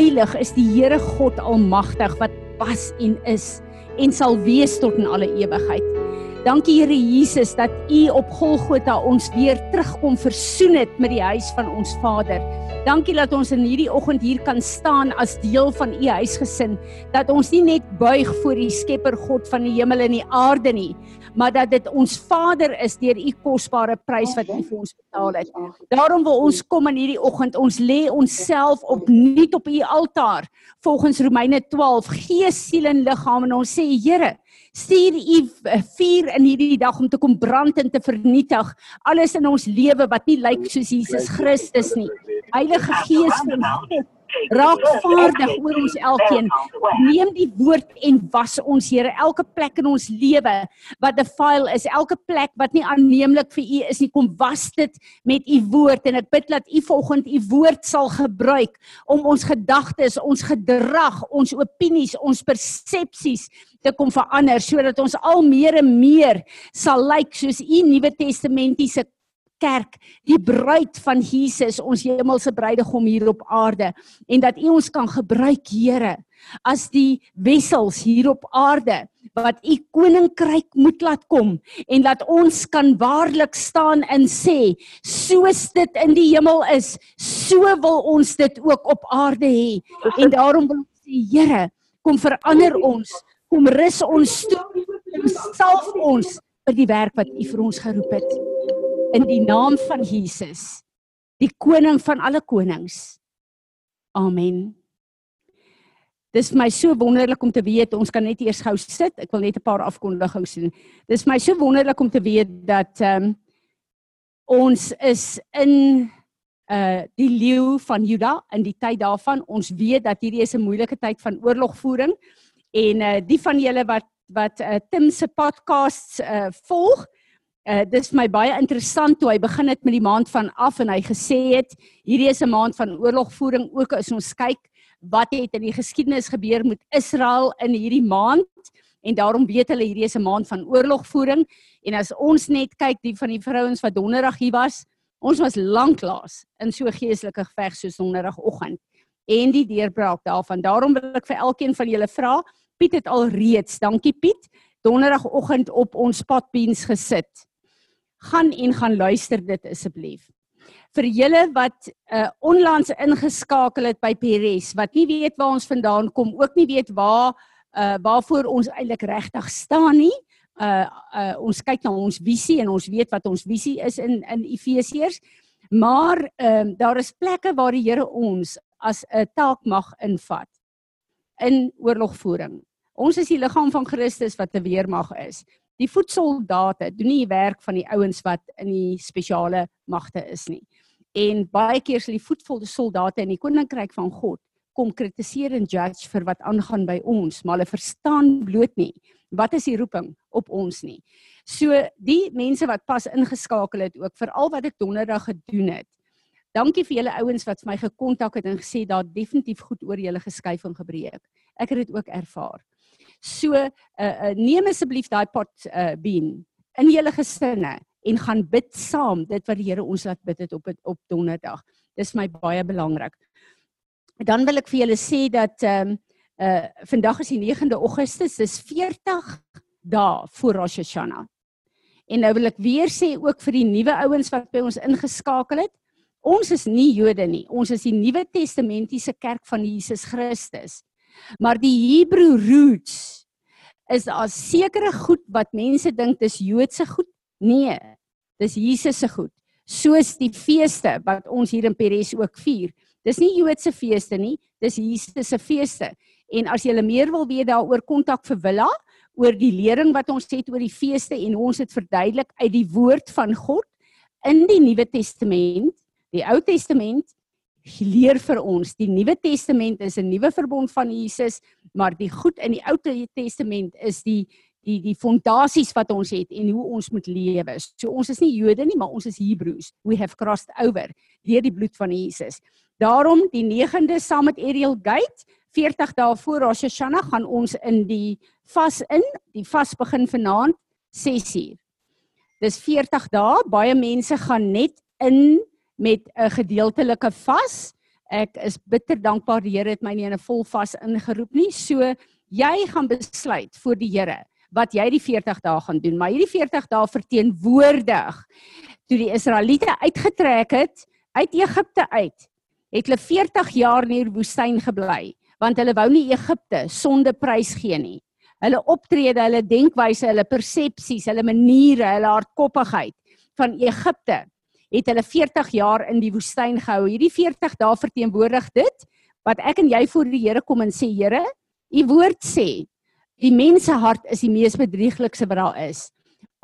heilig, is die Here God Almagtig wat was en is en sal wees tot in alle ewigheid. Dankie Here Jesus dat U op Golgotha ons weer terugkom versoen het met die huis van ons Vader. Dankie dat ons in hierdie oggend hier kan staan as deel van U huisgesin, dat ons nie net buig voor die Skepper God van die hemel en die aarde nie, maar dat dit ons Vader is deur U kosbare prys wat U vir ons betaal het. Daarom wil ons kom in hierdie oggend, ons lê onsself opnuut op U altaar volgens Romeine 12, gees, siel en liggaam en ons sê Here, stuur u vuur in hierdie dag om te kom brand en te vernietig alles in ons lewe wat nie lyk soos Jesus Christus nie. Heilige Gees van God raak vaardig oor ons elkeen. Neem die woord en was ons Here elke plek in ons lewe wat defile is, elke plek wat nie aanneemlik vir U is nie, kom was dit met U woord en ek bid dat U volgende U woord sal gebruik om ons gedagtes, ons gedrag, ons opinies, ons persepsies te kom verander sodat ons al meer en meer sal lyk soos U Nuwe Testamentiese kerk, die bruid van Jesus, ons hemelse bruidegom hier op aarde en dat U ons kan gebruik, Here, as die wessels hier op aarde wat U koninkryk moet laat kom en dat ons kan waarlik staan en sê, soos dit in die hemel is, so wil ons dit ook op aarde hê. En daarom wil ons sê, Here, kom verander ons, kom rus ons toe, salf ons vir die werk wat U vir ons geroep het in die naam van Jesus, die koning van alle konings. Amen. Dis my so wonderlik om te weet ons kan net eers gou sit. Ek wil net 'n paar afkondigings doen. Dis my so wonderlik om te weet dat ehm um, ons is in uh die leeu van Juda in die tyd daarvan. Ons weet dat hierdie is 'n moeilike tyd van oorlogvoering en uh die van julle wat wat uh, Tim se podcasts uh volg, Uh dis my baie interessant toe hy begin het met die maand van af en hy gesê het hierdie is 'n maand van oorlogvoering ook as ons kyk wat het in die geskiedenis gebeur met Israel in hierdie maand. En daarom weet hulle hierdie is 'n maand van oorlogvoering. En as ons net kyk die van die vrouens wat donderdag hier was ons was lanklaas in so geestelike geveg soos donderdagoggend en die deurbraak daarvan daarom wil ek vir elkeen van julle vra Piet het al reeds dankie Piet donderdagoggend op ons padbeens gesit gaan en gaan luister dit asseblief. Vir julle wat uh onlangs ingeskakel het by Peres wat nie weet waar ons vandaan kom, ook nie weet waar uh waarvoor ons eintlik regtig staan nie. Uh uh ons kyk na ons visie en ons weet wat ons visie is in in Efesiërs. Maar ehm uh, daar is plekke waar die Here ons as 'n taak mag invat in oorlogvoering. Ons is die liggaam van Christus wat 'n weermag is die voetsoldate doen nie die werk van die ouens wat in die spesiale magte is nie. En baie keer sal die voetsoldate in die koninkryk van God kom kritiseer en judge vir wat aangaan by ons, maar hulle verstaan bloot nie wat is die roeping op ons nie. So die mense wat pas ingeskakel het ook veral wat ek donderdag gedoen het. Dankie vir julle ouens wat vir my gekontak het en gesê daar definitief goed oor julle geskuif en gebreek. Ek het dit ook ervaar. So uh, uh, neem asseblief daai pot uh, bean in julle gesinne en gaan bid saam dit wat die Here ons laat bid het op op donderdag. Dis my baie belangrik. Dan wil ek vir julle sê dat ehm um, uh vandag is die 9de Augustus, dis 40 dae voor Rosh Hashanah. En nou wil ek weer sê ook vir die nuwe ouens wat by ons ingeskakel het, ons is nie Jode nie. Ons is die Nuwe Testamentiese kerk van Jesus Christus. Maar die Hebrew roots is daar sekere goed wat mense dink dis Joodse goed? Nee, dis Jesus se goed. Soos die feeste wat ons hier in Peres ook vier. Dis nie Joodse feeste nie, dis Jesus se feeste. En as jy meer wil weet daaroor kontak vir Willa oor die lering wat ons het oor die feeste en ons het verduidelik uit die woord van God in die Nuwe Testament, die Ou Testament leer vir ons die Nuwe Testament is 'n nuwe verbond van Jesus, maar die goed in die Ou Testament is die die die fondasies wat ons het en hoe ons moet lewe. So ons is nie Jode nie, maar ons is Hebreëus. We have crossed over deur die bloed van Jesus. Daarom die 9de saam met Ariel Gate 40 dae voor Rosh Hashanah gaan ons in die vas in. Die vas begin vanaand 6uur. Dis 40 dae. Baie mense gaan net in met 'n gedeeltelike vas Ek is bitter dankbaar die Here het my nie in 'n volvas ingeroep nie. So jy gaan besluit voor die Here wat jy die 40 dae gaan doen, maar hierdie 40 dae verteenwoordig toe die Israeliete uitgetrek het uit Egipte uit, het hulle 40 jaar in die woestyn gebly, want hulle wou nie Egipte sonde prys gee nie. Hulle optrede, hulle denkwyse, hulle persepsies, hulle maniere, hulle hardkoppigheid van Egipte het hulle 40 jaar in die woestyn gehou. Hierdie 40 dae verteenwoordig dit wat ek en jy voor die Here kom en sê, Here, u woord sê, die mense hart is die mees bedrieglikste wat daar is.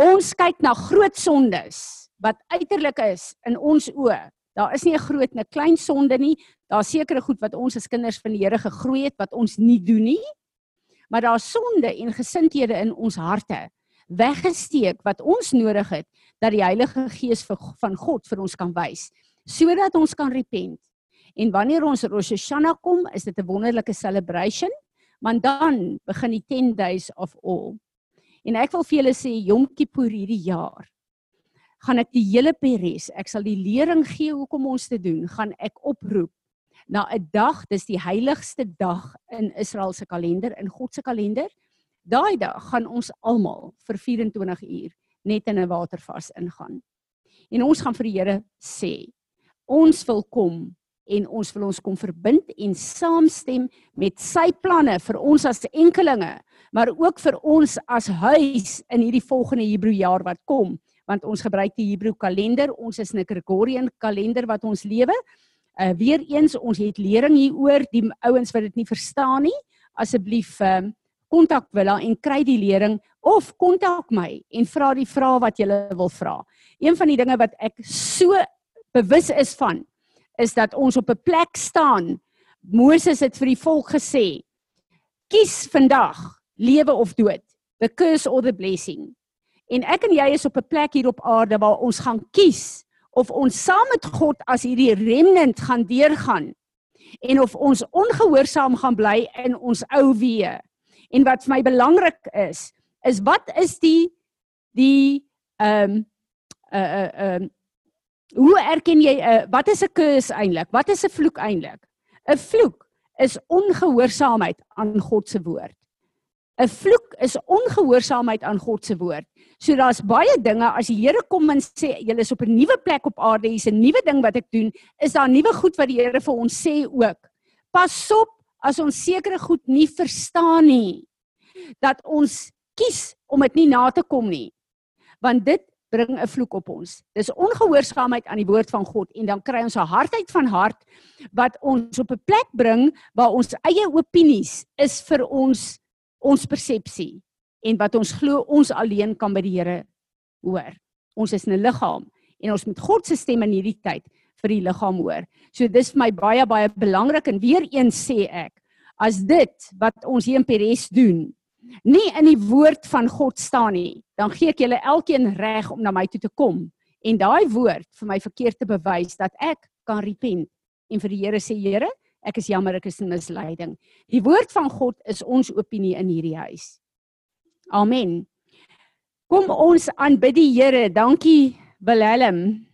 Ons kyk na groot sondes wat uiterlik is in ons oë. Daar is nie 'n groot en 'n klein sonde nie. Daar's sekere goed wat ons as kinders van die Here gegroei het wat ons nie doen nie. Maar daar's sonde en gesindhede in ons harte weggesteek wat ons nodig het dat die Heilige Gees van God vir ons kan wys sodat ons kan repent. En wanneer ons Rosh Hashanah kom, is dit 'n wonderlike celebration, want dan begin die 10 days of all. En ek wil vir julle sê Yom Kippur hierdie jaar gaan ek die hele Peres, ek sal die lering gee hoekom ons te doen, gaan ek oproep na 'n dag, dis die heiligste dag in Israel se kalender, in God se kalender. Daai dag gaan ons almal vir 24 uur net in 'n watervas ingaan. En ons gaan vir die Here sê, ons wil kom en ons wil ons kom verbind en saamstem met sy planne vir ons as enkelinge, maar ook vir ons as huis in hierdie volgende Hebreë jaar wat kom, want ons gebruik die Hebreë kalender, ons is 'n Gregorian kalender wat ons lewe. Uh weer eens, ons het lering hieroor, die ouens wat dit nie verstaan nie, asseblief uh, kontak Willa en kry die lering of kontak my en vra die vrae wat jy wil vra. Een van die dinge wat ek so bewus is van is dat ons op 'n plek staan. Moses het vir die volk gesê: "Kies vandag lewe of dood, the curse or the blessing." En ek en jy is op 'n plek hier op aarde waar ons gaan kies of ons saam met God as hierdie remnant gaan deurgaan en of ons ongehoorsaam gaan bly in ons ou weë En wat vir my belangrik is, is wat is die die ehm um, uh uh uh, hoe erken jy uh, wat is 'n curse eintlik? Wat is 'n vloek eintlik? 'n Vloek is ongehoorsaamheid aan God se woord. 'n Vloek is ongehoorsaamheid aan God se woord. So daar's baie dinge as die Here kom en sê julle is op 'n nuwe plek op aarde, hier's 'n nuwe ding wat ek doen, is daar nuwe goed wat die Here vir ons sê ook. Pas op as ons sekere goed nie verstaan nie dat ons kies om dit nie na te kom nie. Want dit bring 'n vloek op ons. Dis ongehoorsaamheid aan die woord van God en dan kry ons 'n hardheid van hart wat ons op 'n plek bring waar ons eie opinies is vir ons ons persepsie en wat ons glo ons alleen kan by die Here hoor. Ons is 'n liggaam en ons moet God se stem in hierdie tyd vir die liggaam hoor. So dis vir my baie baie belangrik en weer eens sê ek, as dit wat ons hier in Peres doen, nie in die woord van God staan nie, dan gee ek julle elkeen reg om na my toe te kom en daai woord vir my verkeerd te bewys dat ek kan repent en vir die Here sê Here, ek is jammer ek is in misleiding. Die woord van God is ons opinie in hierdie huis. Amen. Kom ons aanbid die Here. Dankie Willem.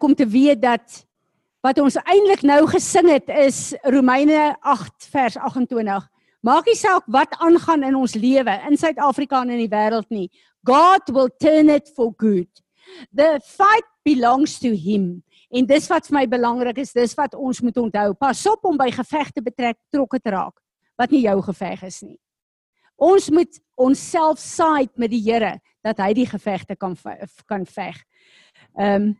Wonderlik om te weet dat wat ons eintlik nou gesing het is Romeine 8 vers 28. Maak nie saak wat aangaan in ons lewe in Suid-Afrika en in die wêreld nie. God will turn it for good. The fight belongs to him. En dis wat vir my belangrik is, dis wat ons moet onthou. Pas op om by gevegte betrek betrokke te raak wat nie jou geveg is nie. Ons moet onsself side met die Here dat hy die gevegte kan kan veg. Ehm um,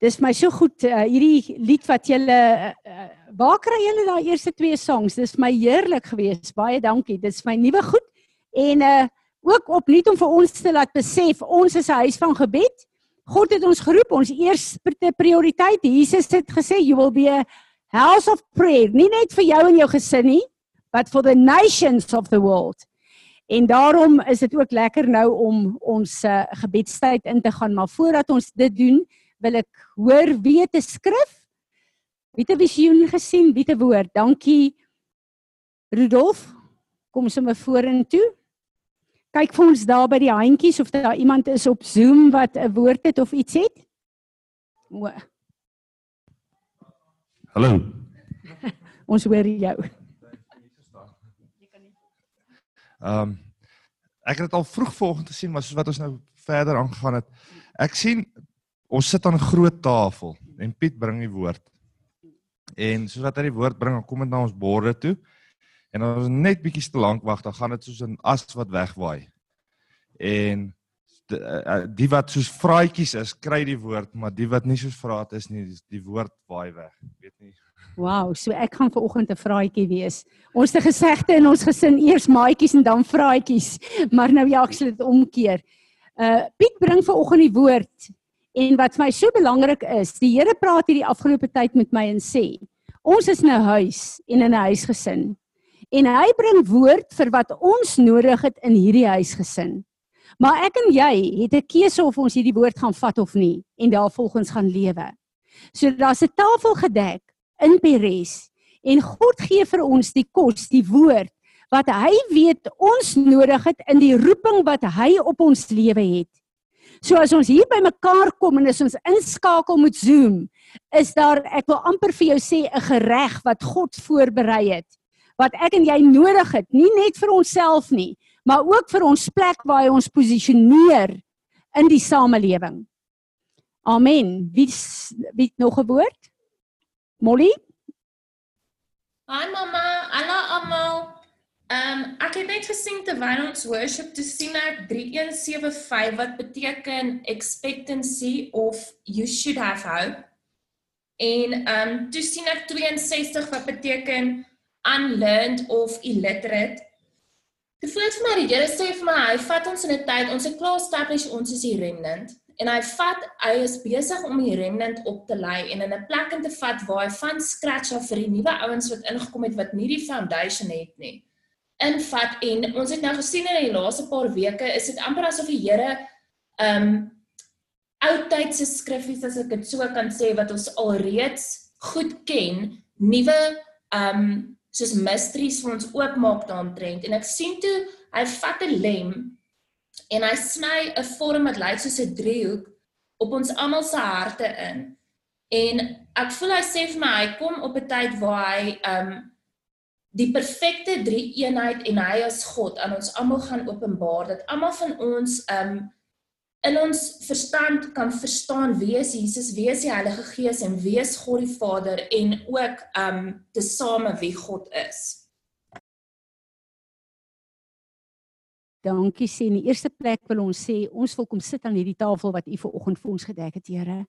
dis my so goed uh, hierdie lied wat julle uh, waar kry julle daai eerste twee songs? Dis my heerlik geweest. Baie dankie. Dis my nuwe goed en uh ook opnuut om vir ons te laat besef ons is 'n huis van gebed. God het ons geroep, ons eerste prioriteit. Jesus het gesê you will be a house of prayer, nie net vir jou en jou gesin nie, but for the nations of the world. En daarom is dit ook lekker nou om ons uh, gebedstyd in te gaan, maar voordat ons dit doen, wil ek hoor wie het 'n skrif? Wie het 'n visioen gesien? Wie het 'n woord? Dankie Rudolf. Kom sommer vorentoe. Kyk vir ons daar by die handjies of daar iemand is op Zoom wat 'n woord het of iets het. O, Hallo. ons hoor jou. Ehm um, ek het dit al vroeg vanoggend gesien, maar soos wat ons nou verder aangegaan het, ek sien ons sit aan 'n groot tafel en Piet bring die woord. En soos wat hy die woord bring, kom dit na ons borde toe. En as ons net bietjie te lank wag, dan gaan dit soos 'n as wat wegwaai. En die, uh, die wat soos vraatjies is, kry die woord, maar die wat nie soos vraat is nie, die, woord waai weg. Ek weet nie. Wow, so ek gaan ver oggend 'n vraatjie wees. Ons 'n gesegde in ons gesin eers maatjies en dan vraatjies, maar nou ja, ek sal dit omkeer. Uh Piet bring ver oggend die woord en wat vir my so belangrik is, die Here praat hierdie afgelope tyd met my en sê, ons is in 'n huis en in 'n huisgesin. En hy bring woord vir wat ons nodig het in hierdie huisgesin. Maar ek en jy het 'n keuse of ons hierdie woord gaan vat of nie en daarvolgens gaan lewe. So daar's 'n tafel gedek in Peres en God gee vir ons die kos, die woord wat hy weet ons nodig het in die roeping wat hy op ons lewe het. So as ons hier by mekaar kom en as ons inskakel met Zoom, is daar ek wil amper vir jou sê 'n gereg wat God voorberei het wat ek en jy nodig het, nie net vir onsself nie, maar ook vir ons plek waar hy ons posisioneer in die samelewing. Amen. Wie wie nog 'n woord? Molly? Hi mamma, hallo almal. Ehm um, ek het net gesien terwyl ons worship te sien ek 3175 wat beteken expectancy of you should have hope. En ehm um, toe sien ek 62 wat beteken unlearned of illiterate. Dit voel vir my die Here sê vir my hy vat ons in 'n tyd ons het klaar establish ons is die remnant en hy vat hy is besig om die remnant op te lei en in 'n plek in te vat waar hy van scratch af vir die nuwe ouens wat ingekom het wat nie die foundation het nie invat en ons het nou gesien in die laaste paar weke is dit amper asof die Here ehm um, oudtydse skriffies as ek dit so kan sê wat ons alreeds goed ken nuwe um, soos mysteries vir ons oopmaak daaromtrent en ek sien toe hy vat 'n lem en hy sny 'n vorm wat lyk soos 'n driehoek op ons almal se harte in. En ek voel hy sê vir my hy kom op 'n tyd waar hy um die perfekte drie eenheid en hy as God aan ons almal gaan openbaar dat almal van ons um in ons verstand kan verstaan wie is Jesus, wie is die Heilige Gees en wie is God die Vader en ook um tesame wie God is. Dankie sê in die eerste plek wil ons sê ons wil kom sit aan hierdie tafel wat U ver oggend vir ons gedek het, Here.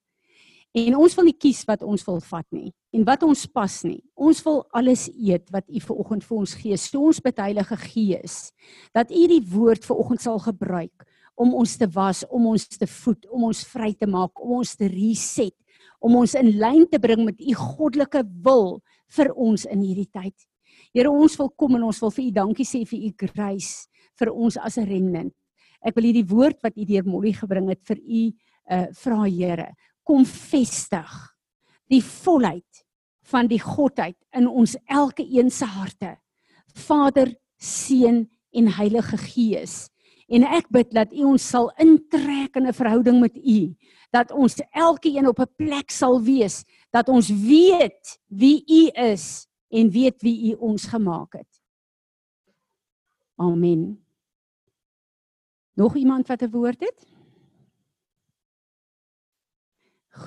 En ons wil nie kies wat ons wil vat nie en wat ons pas nie. Ons wil alles eet wat U ver oggend vir ons gee. So ons bid Heilige Gees dat U die woord vir oggend sal gebruik om ons te was, om ons te voed, om ons vry te maak, om ons te reset, om ons in lyn te bring met U goddelike wil vir ons in hierdie tyd. Here, ons wil kom en ons wil vir U dankie sê vir U grace vir ons as 'n remnant. Ek wil hierdie woord wat U deur Molly gebring het vir U uh vra Here, kom vestig die volheid van die godheid in ons elke een se harte. Vader, Seun en Heilige Gees. En ek bid dat U ons sal intrek in 'n verhouding met U, dat ons elkeen op 'n plek sal wees dat ons weet wie U is en weet wie U ons gemaak het. Amen. Nog iemand wat 'n woord het?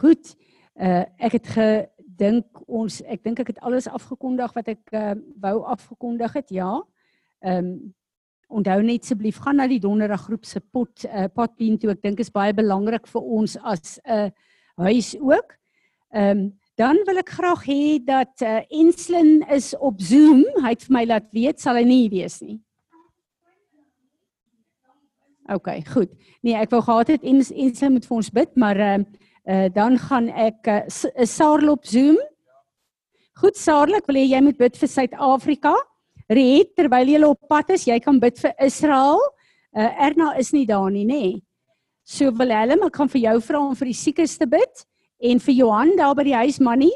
Goed. Uh ek het gedink ons ek dink ek het alles afgekondig wat ek uh, wou afgekondig het. Ja. Ehm um, onthou net asseblief gaan na die donderdag groep se pot uh, potbeen toe. Ek dink is baie belangrik vir ons as 'n uh, huis ook. Ehm um, dan wil ek graag hê dat uh, Enslin is op Zoom. Hy het vir my laat weet sal hy nie wees nie. OK, goed. Nee, ek wou gehad het en en sy moet vir ons bid, maar ehm uh, uh, dan gaan ek uh, Sarel op Zoom. Goed Sarel, ek wil hê jy moet bid vir Suid-Afrika. Riet, terwyl jy op pad is, jy kan bid vir Israel. Uh, Erna is nie daar nie, nê? Nee. So Willem, ek kan vir jou vra om vir die siekes te bid en vir Johan daar by die huis manie.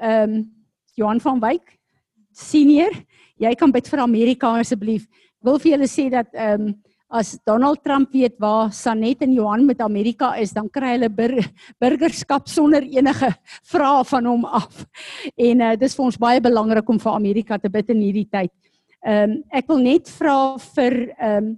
Ehm um, Johan van Wyk senior, jy kan bid vir Amerika asseblief. Ek wil vir julle sê dat ehm um, as Donald Trump weet waar Sanet en Johan met Amerika is, dan kry hulle bur burgerskap sonder enige vrae van hom af. En uh, dis vir ons baie belangrik om vir Amerika te bid in hierdie tyd. Ehm um, ek wil net vra vir ehm um,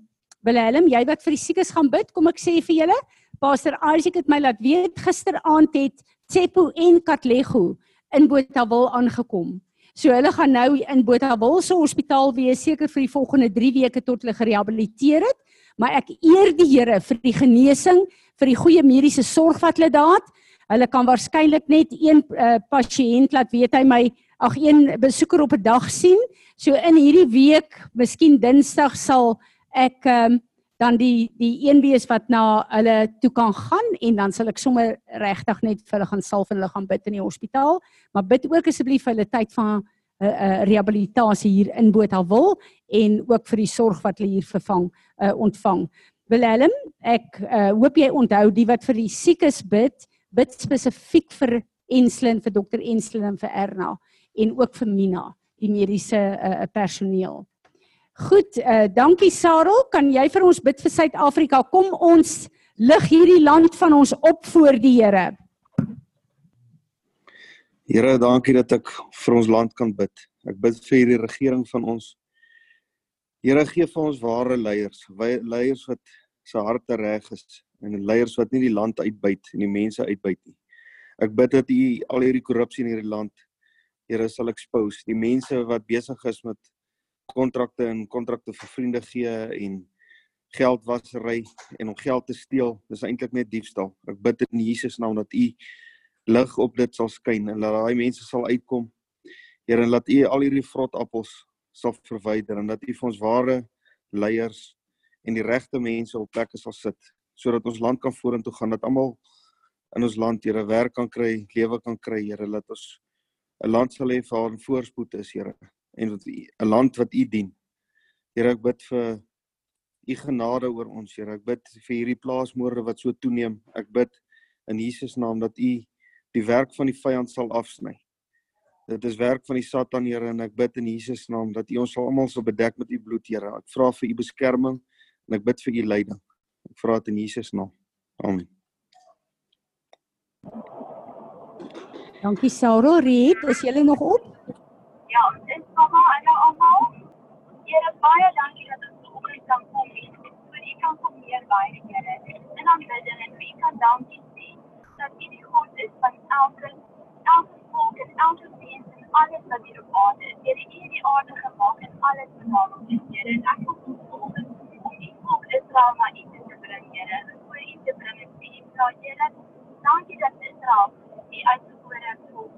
Willem, jy wat vir die siekes gaan bid, kom ek sê vir julle, Pastor Isaac het my laat weet gisteraand het Tsepo en Katlego in Botawil aangekom. So hulle gaan nou in Botawil se hospitaal wees seker vir die volgende 3 weke tot hulle gerehabiliteer het. Maar ek eer die Here vir die genesing, vir die goeie mediese sorg wat hulle daar het. Hulle kan waarskynlik net een uh, pasiënt laat weet hy my ag een besoeker op 'n dag sien. So in hierdie week, miskien Dinsdag sal ek um, dan die die een wees wat na hulle toe kan gaan en dan sal ek sommer regtig net vir hulle gaan salf en hulle gaan bid in die hospitaal, maar bid ook asseblief vir hulle tyd van 'n uh, uh, rehabilitasie hier in Botawil en ook vir die sorg wat hulle hier vervang uh, ontvang. Willem, ek uh, hoop jy onthou die wat vir die siekes bid, bid spesifiek vir Enslin, vir dokter Enslin en vir Erna en ook vir Mina, die mediese uh, personeel. Goed, uh dankie Sarel. Kan jy vir ons bid vir Suid-Afrika? Kom ons lig hierdie land van ons op voor die Here. Here, dankie dat ek vir ons land kan bid. Ek bid vir hierdie regering van ons. Here, gee vir ons ware leiers, leiers wat se harte reg is en leiers wat nie die land uitbuit en die mense uitbuit nie. Ek bid dat U al hierdie korrupsie in hierdie land Here sal expose. Die mense wat besig is met kontrakte en kontrakte vir vriende gee en geldwasery en om geld te steel. Dis eintlik net diefstal. Ek bid in Jesus naam dat U lig op dit sal skyn en dat daai mense sal uitkom. Here, laat U al hierdie vrotappels sal verwyder en dat U vir ons ware leiers en die regte mense op plekke sal sit sodat ons land kan vorentoe gaan dat almal in ons land Here werk kan kry, lewe kan kry, Here, laat ons 'n land sal hê waar voorspoed is, Here en wat 'n land wat U dien. Here, ek bid vir U genade oor ons, Here. Ek bid vir hierdie plaasmoorde wat so toeneem. Ek bid in Jesus naam dat U die werk van die vyand sal afsny. Dit is werk van die Satan, Here, en ek bid in Jesus naam dat U ons almal sal bedek met U bloed, Here. Ek vra vir U beskerming en ek bid vir U leiding. Ek vra dit in Jesus naam. Amen. Dankie Sarah. Riet, is jy nog op? Ja, dis mamma, hallo almal. Here baie dankie dat ons vanoggend kan kom en vir u kan kom meer by die Here. En dan bid en vir u kan dankie sê dat u die God is van elke elke volk en elke mens en alles wat hier op aarde is. Here, u het die aarde gemaak en alles wat daarop is, Here. En ek kom vanoggend om die volk Israel na u te bring, Here. En voor u te bring en vra, Here, dankie dat Israel die uitverkore volk is,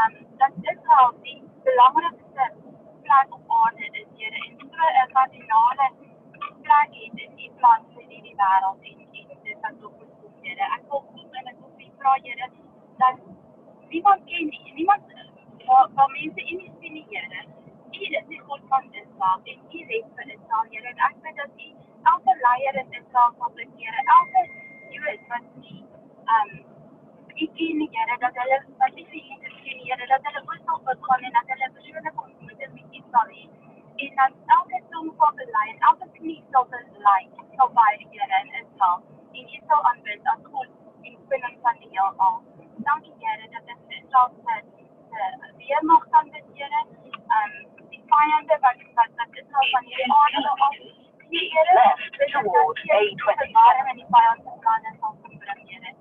um, dat Israel die belangrikste plek op aarde is, Here, en so 'n kardinale plek het in die plan vir hierdie wêreld en en dit wat op ons kom, Here. Ek wil kom en ek wil vir u vra, Here, dat niemand ken nie, niemand waar waar mense u nie sien nie, Here. U is die God van Israel en u red vir Israel, Here. En ek bid dat u elke leier in Israel sal bekeer, elke Jood wat nie um ken nie Here dat hulle wat nie vir Jesus ken nie Here dat hulle ook sal opgaan en dat hulle persoonlike ontmoeting met U sal hê en dat elke tong sal bely en elke knie sal bely sal by die Here in Israel en U sal aanbid as God en koning van die heelal. Dankie Here dat dit vir Israel se se weermag kan bid Here. Um die vyande wat wat wat Israel van hierdie aarde af die Here is towards A20 en die vyand se planne sal verbring Here.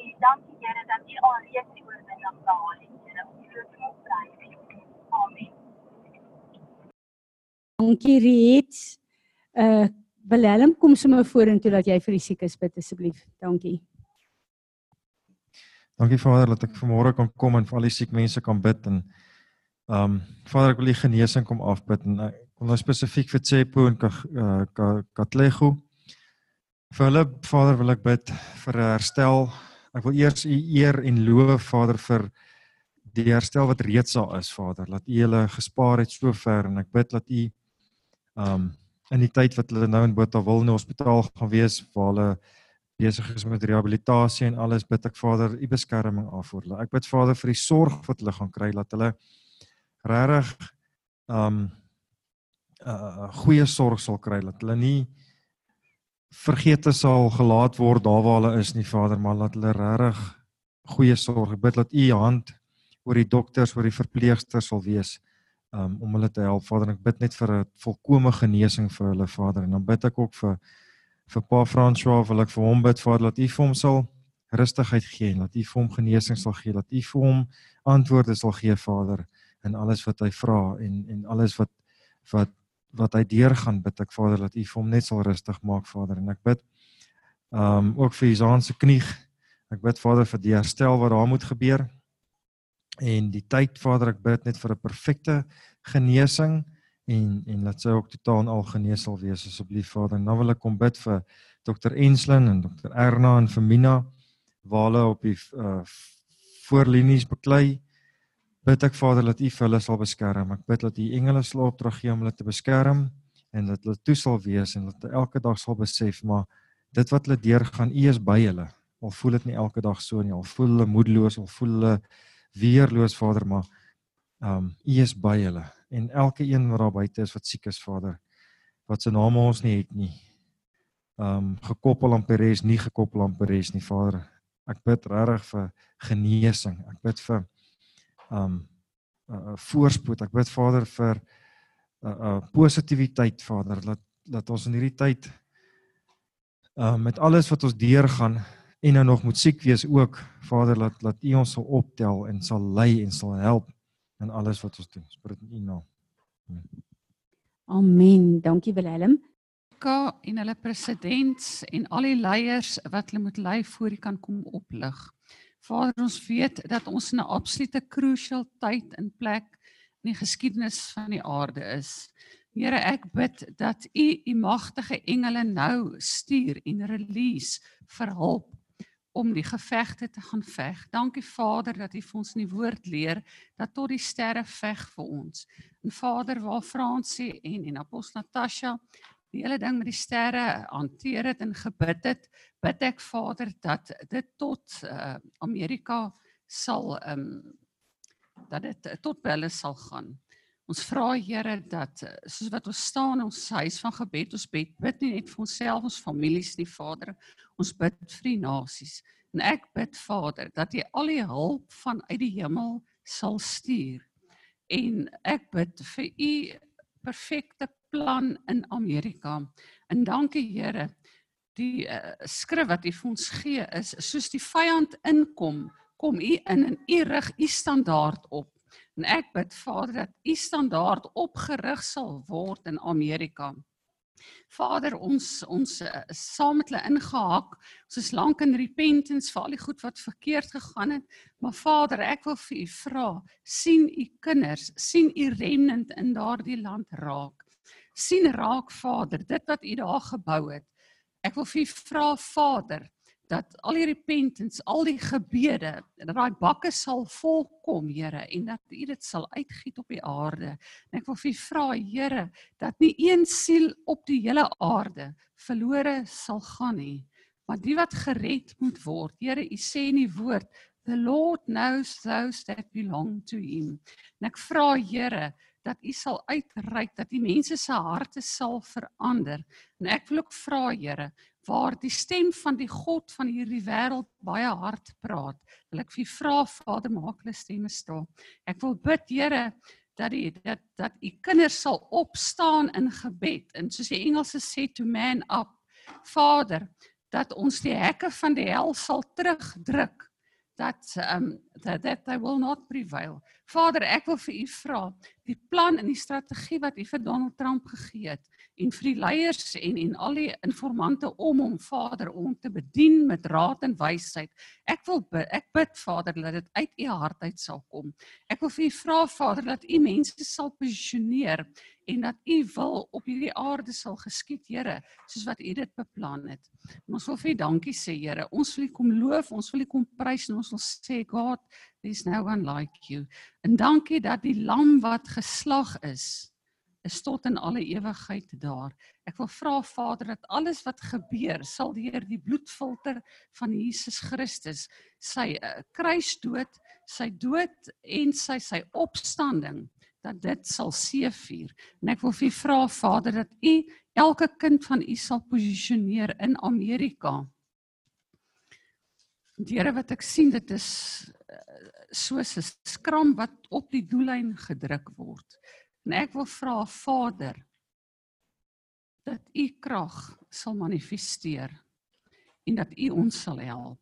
En dankie Here dat U al reeds die oorwinning behaal het, Here. Ons loof en ons prys U. Amen. Dankie Riet. Uh Willem kom sommer vorentoe dat jy vir die siekes bid asseblief. Dankie. Dankie Vader dat ek vanmôre kan kom en vir al die siek mense kan bid en ehm um, Vader ek wil die genesing kom afbid en ek wil nou spesifiek vir Tsepo en uh, Ka- Katlego vir hulle Vader wil ek bid vir herstel. Ek wil eers U eer en loof Vader vir die herstel wat reeds daar is Vader. Laat U hulle gespaar het sover en ek bid dat U um, in die tyd wat hulle nou in Botawil hospitaal gaan wees waar hulle besig is met rehabilitasie en alles bid ek Vader u beskerming af vir hulle. Ek bid Vader vir die sorg wat hulle gaan kry dat hulle regtig um uh goeie sorg sal kry dat hulle nie vergete sal gelaat word daar waar hulle is nie Vader, maar laat hulle regtig goeie sorg. Ek bid dat u hand oor die dokters, oor die verpleegsters sal wees um om hulle te help Vader. Ek bid net vir 'n volkomme genesing vir hulle Vader en dan bid ek ook vir vir Pa François wil ek vir hom bid Vader dat U vir hom sal rustigheid gee en dat U vir hom genesing sal gee, dat U vir hom antwoorde sal gee Vader in alles wat hy vra en en alles wat wat wat hy deurgaan bid ek Vader dat U vir hom net sal rustig maak Vader en ek bid um ook vir Isaan se knie. Ek bid Vader vir die herstel wat daar moet gebeur. En die tyd Vader ek bid net vir 'n perfekte genesing en en laat sy ook totaal en al genees sal wees asseblief Vader. Nou wil ek kom bid vir Dr Enslin en Dr Erna en vir Mina waar hulle op die uh, voorlinies beklei. Bid ek Vader dat U vir hulle sal beskerm. Ek bid dat U engele sal opdrag gee om hulle te beskerm en dat hulle toe sal wees en dat hulle elke dag sal besef maar dit wat hulle deurgaan, U is by hulle. Al voel dit nie elke dag so nie, al voel hulle moedeloos, al voel hulle weerloos Vader, maar ehm um, U is by hulle en elke een wat daar buite is wat siek is Vader, wat se name ons nie het nie. Ehm um, gekoppel aan Peres, nie gekoppel aan Peres nie Vader. Ek bid regtig vir genesing. Ek bid vir ehm um, 'n uh, voorspoed. Ek bid Vader vir 'n uh, uh, positiwiteit Vader dat dat ons in hierdie tyd uh met alles wat ons deurgaan en nou nog moet siek wees ook Vader laat laat U ons sal optel en sal lei en sal help in alles wat ons doen. Spreek in U naam. Amen. Dankie Willem. Ka en hulle presidents en al die leiers wat hulle moet lei voor U kan kom oplig. Vader, ons weet dat ons in 'n absolute crucial tyd en plek in die geskiedenis van die aarde is. Here, ek bid dat U U magtige engele nou stuur en release vir hulp om die gevegte te gaan veg. Dankie Vader dat U vir ons in die woord leer dat tot die sterre veg vir ons. En Vader, waar Fransie en en Apostel Natasha die hele ding met die sterre hanteer het en gebid het, bid ek Vader dat dit tot uh, Amerika sal ehm um, dat dit tot by hulle sal gaan. Ons vra Here dat uh, soos wat ons staan in ons huis van gebed, ons bid, bid nie net vir onsself, ons families nie, Vader. Ons bid vir die nasies En ek bid Vader dat U al die hulp vanuit die hemel sal stuur. En ek bid vir U perfekte plan in Amerika. En dankie Here. Die uh, skrif wat U vir ons gee is soos die vyand inkom, kom U in en U rig U standaard op. En ek bid Vader dat U standaard opgerig sal word in Amerika. Vader, ons ons uh, is saam met hulle ingehak. Ons is lank in repentance vir al die goed wat verkeerd gegaan het. Maar Vader, ek wil vir U vra, sien U kinders, sien U remnant in daardie land raak. sien raak Vader, dit wat U daar gebou het. Ek wil vir U vra Vader dat al die repentance, al die gebede, dat daai bakke sal volkom, Here, en dat U dit sal uitgiet op die aarde. En ek wil vir U vra, Here, dat nie een siel op die hele aarde verlore sal gaan nie, maar die wat gered moet word. Here, U sê in die woord, the Lord knows those that belong to him. En ek vra, Here, dat U sal uitreik dat die mense se harte sal verander. En ek wil ook vra, Here, waar die stem van die God van hierdie wêreld baie hard praat. Wil ek vir vra Vader maak hulle stemme stil. Ek wil bid Here dat die dat dat U kinders sal opstaan in gebed en soos die Engelse sê to man up. Vader, dat ons die hekke van die hel sal terugdruk dat um that, that they will not prevail. Vader, ek wil vir u vra, die plan en die strategie wat u vir Donald Trump gegee het en vir die leiers en en al die informante om hom Vader om te bedien met raad en wysheid. Ek wil bid, ek bid Vader dat dit uit u hart uit sal kom. Ek wil vir u vra Vader dat u mense sal posisioneer en dat u wil op hierdie aarde sal geskied, Here, soos wat u dit beplan het. En ons wil vir u dankie sê, Here. Ons wil u kom loof, ons wil u kom prys en ons wil sê God, there's no one like you. En dankie dat die lam wat geslag is, is tot in alle ewigheid daar. Ek wil vra Vader dat alles wat gebeur sal deur die bloedfilter van Jesus Christus, sy uh, kruisdood, sy dood en sy sy opstanding dat dit sal seëvier. En ek wil vir u vra Vader dat u elke kind van u sal posisioneer in Amerika. Die Here wat ek sien dit is soos 'n skram wat op die doellyn gedruk word. En ek wil vra Vader dat u krag sal manifesteer en dat u ons sal help.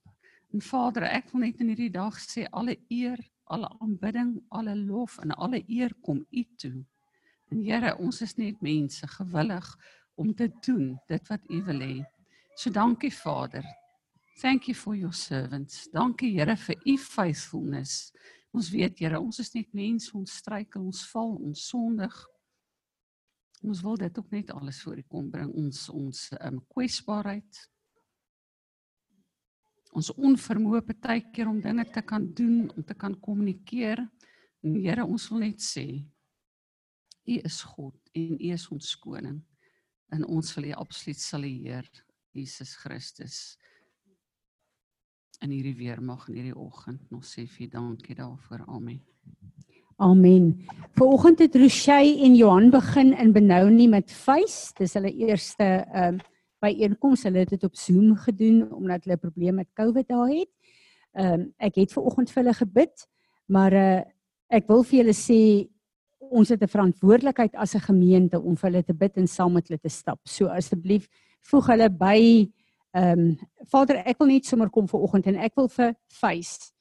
En Vader, ek wil net in hierdie dag sê alle eer, alle aanbidding, alle lof en alle eer kom u toe. En Here, ons is net mense gewillig om te doen dit wat u wil hê. So dankie Vader. Thank you for your servants. Dankie Here vir u faithfulness. Ons weet Here, ons is net mense, ons struikel, ons val, ons sondig. Ons wil dit ook net alles voor U kom bring, ons ons um kwesbaarheid. Ons onvermoë baie keer om dinge te kan doen, om te kan kommunikeer. En Here, ons wil net sê U is God en U is ons koning. En ons wil U absoluut salieer, Jesus Christus in hierdie weermag in hierdie oggend. Ons sê vir dankie daarvoor. Amen. Amen. Vanoggend het Rochey en Johan begin in Benoni met Face. Dis hulle eerste ehm uh, byeenkoms. Hulle het dit op Zoom gedoen omdat hulle 'n probleem met COVID daar het. Ehm um, ek het vanoggend vir hulle gebid, maar uh ek wil vir julle sê ons het 'n verantwoordelikheid as 'n gemeente om vir hulle te bid en saam met hulle te stap. So asseblief voeg hulle by Ehm um, Vader, ek wil net sommer kom vir oggend en ek wil vir Face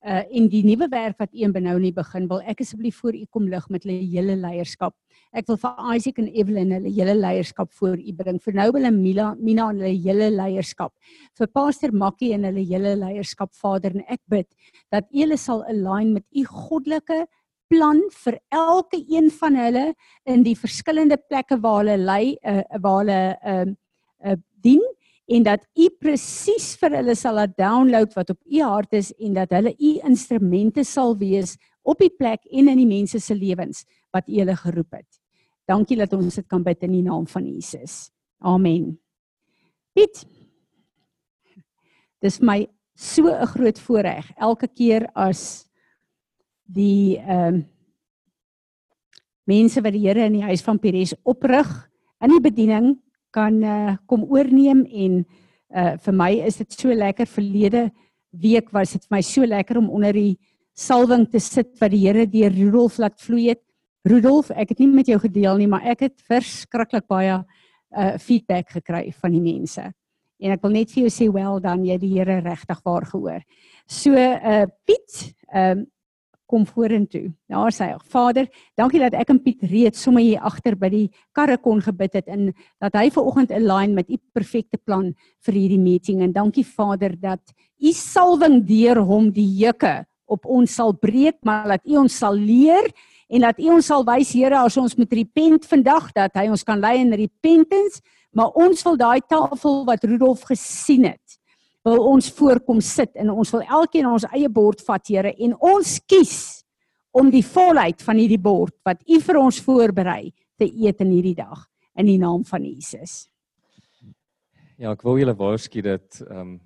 uh in die nuwe werk wat een benou nie begin wil ek asseblief voor u kom lig met hulle hele leierskap. Ek wil vir Isaac en Evelyn hulle hele leierskap voor u bring. Vir Nobel en Mila, Mina en hulle hele leierskap. Vir Pastor Makkie en hulle hele leierskap Vader en ek bid dat u hulle sal align met u goddelike plan vir elke een van hulle in die verskillende plekke waar hulle lei uh, waar hulle ehm uh, uh, dien en dat u presies vir hulle sal laat download wat op u hart is en dat hulle u instrumente sal wees op die plek en in die mense se lewens wat u hulle geroep het. Dankie dat ons dit kan bid in die naam van Jesus. Amen. Piet. Dis my so 'n groot voorreg elke keer as die ehm um, mense wat die Here in die huis van Pires oprig in die bediening kan uh, kom oorneem en uh, vir my is dit so lekker verlede week was dit vir my so lekker om onder die salwing te sit wat die Here deur Rudolf laat vloei het. Rudolf, ek het nie met jou gedeel nie, maar ek het verskriklik baie uh feedback gekry van die mense. En ek wil net vir jou sê wel dan jy die Here regtig waar gehoor. So uh Piet, ehm um, kom vorentoe. Daar sê hy: Vader, dankie dat ek en Piet reeds sommer hier agter by die karre kon gebid het en dat hy ver oggend align met u perfekte plan vir hierdie meeting en dankie Vader dat u salwing deur hom die juke op ons sal breek, maar dat u ons sal leer en dat u ons sal wys Here as ons moet repent vandag dat hy ons kan lei in repentance, maar ons wil daai tafel wat Rudolf gesien het wil ons voorkom sit en ons wil elkeen ons eie bord vat Here en ons kies om die volheid van hierdie bord wat U vir ons voorberei te eet in hierdie dag in die naam van Jesus. Ja, ek wil julle waarsku dat ehm um,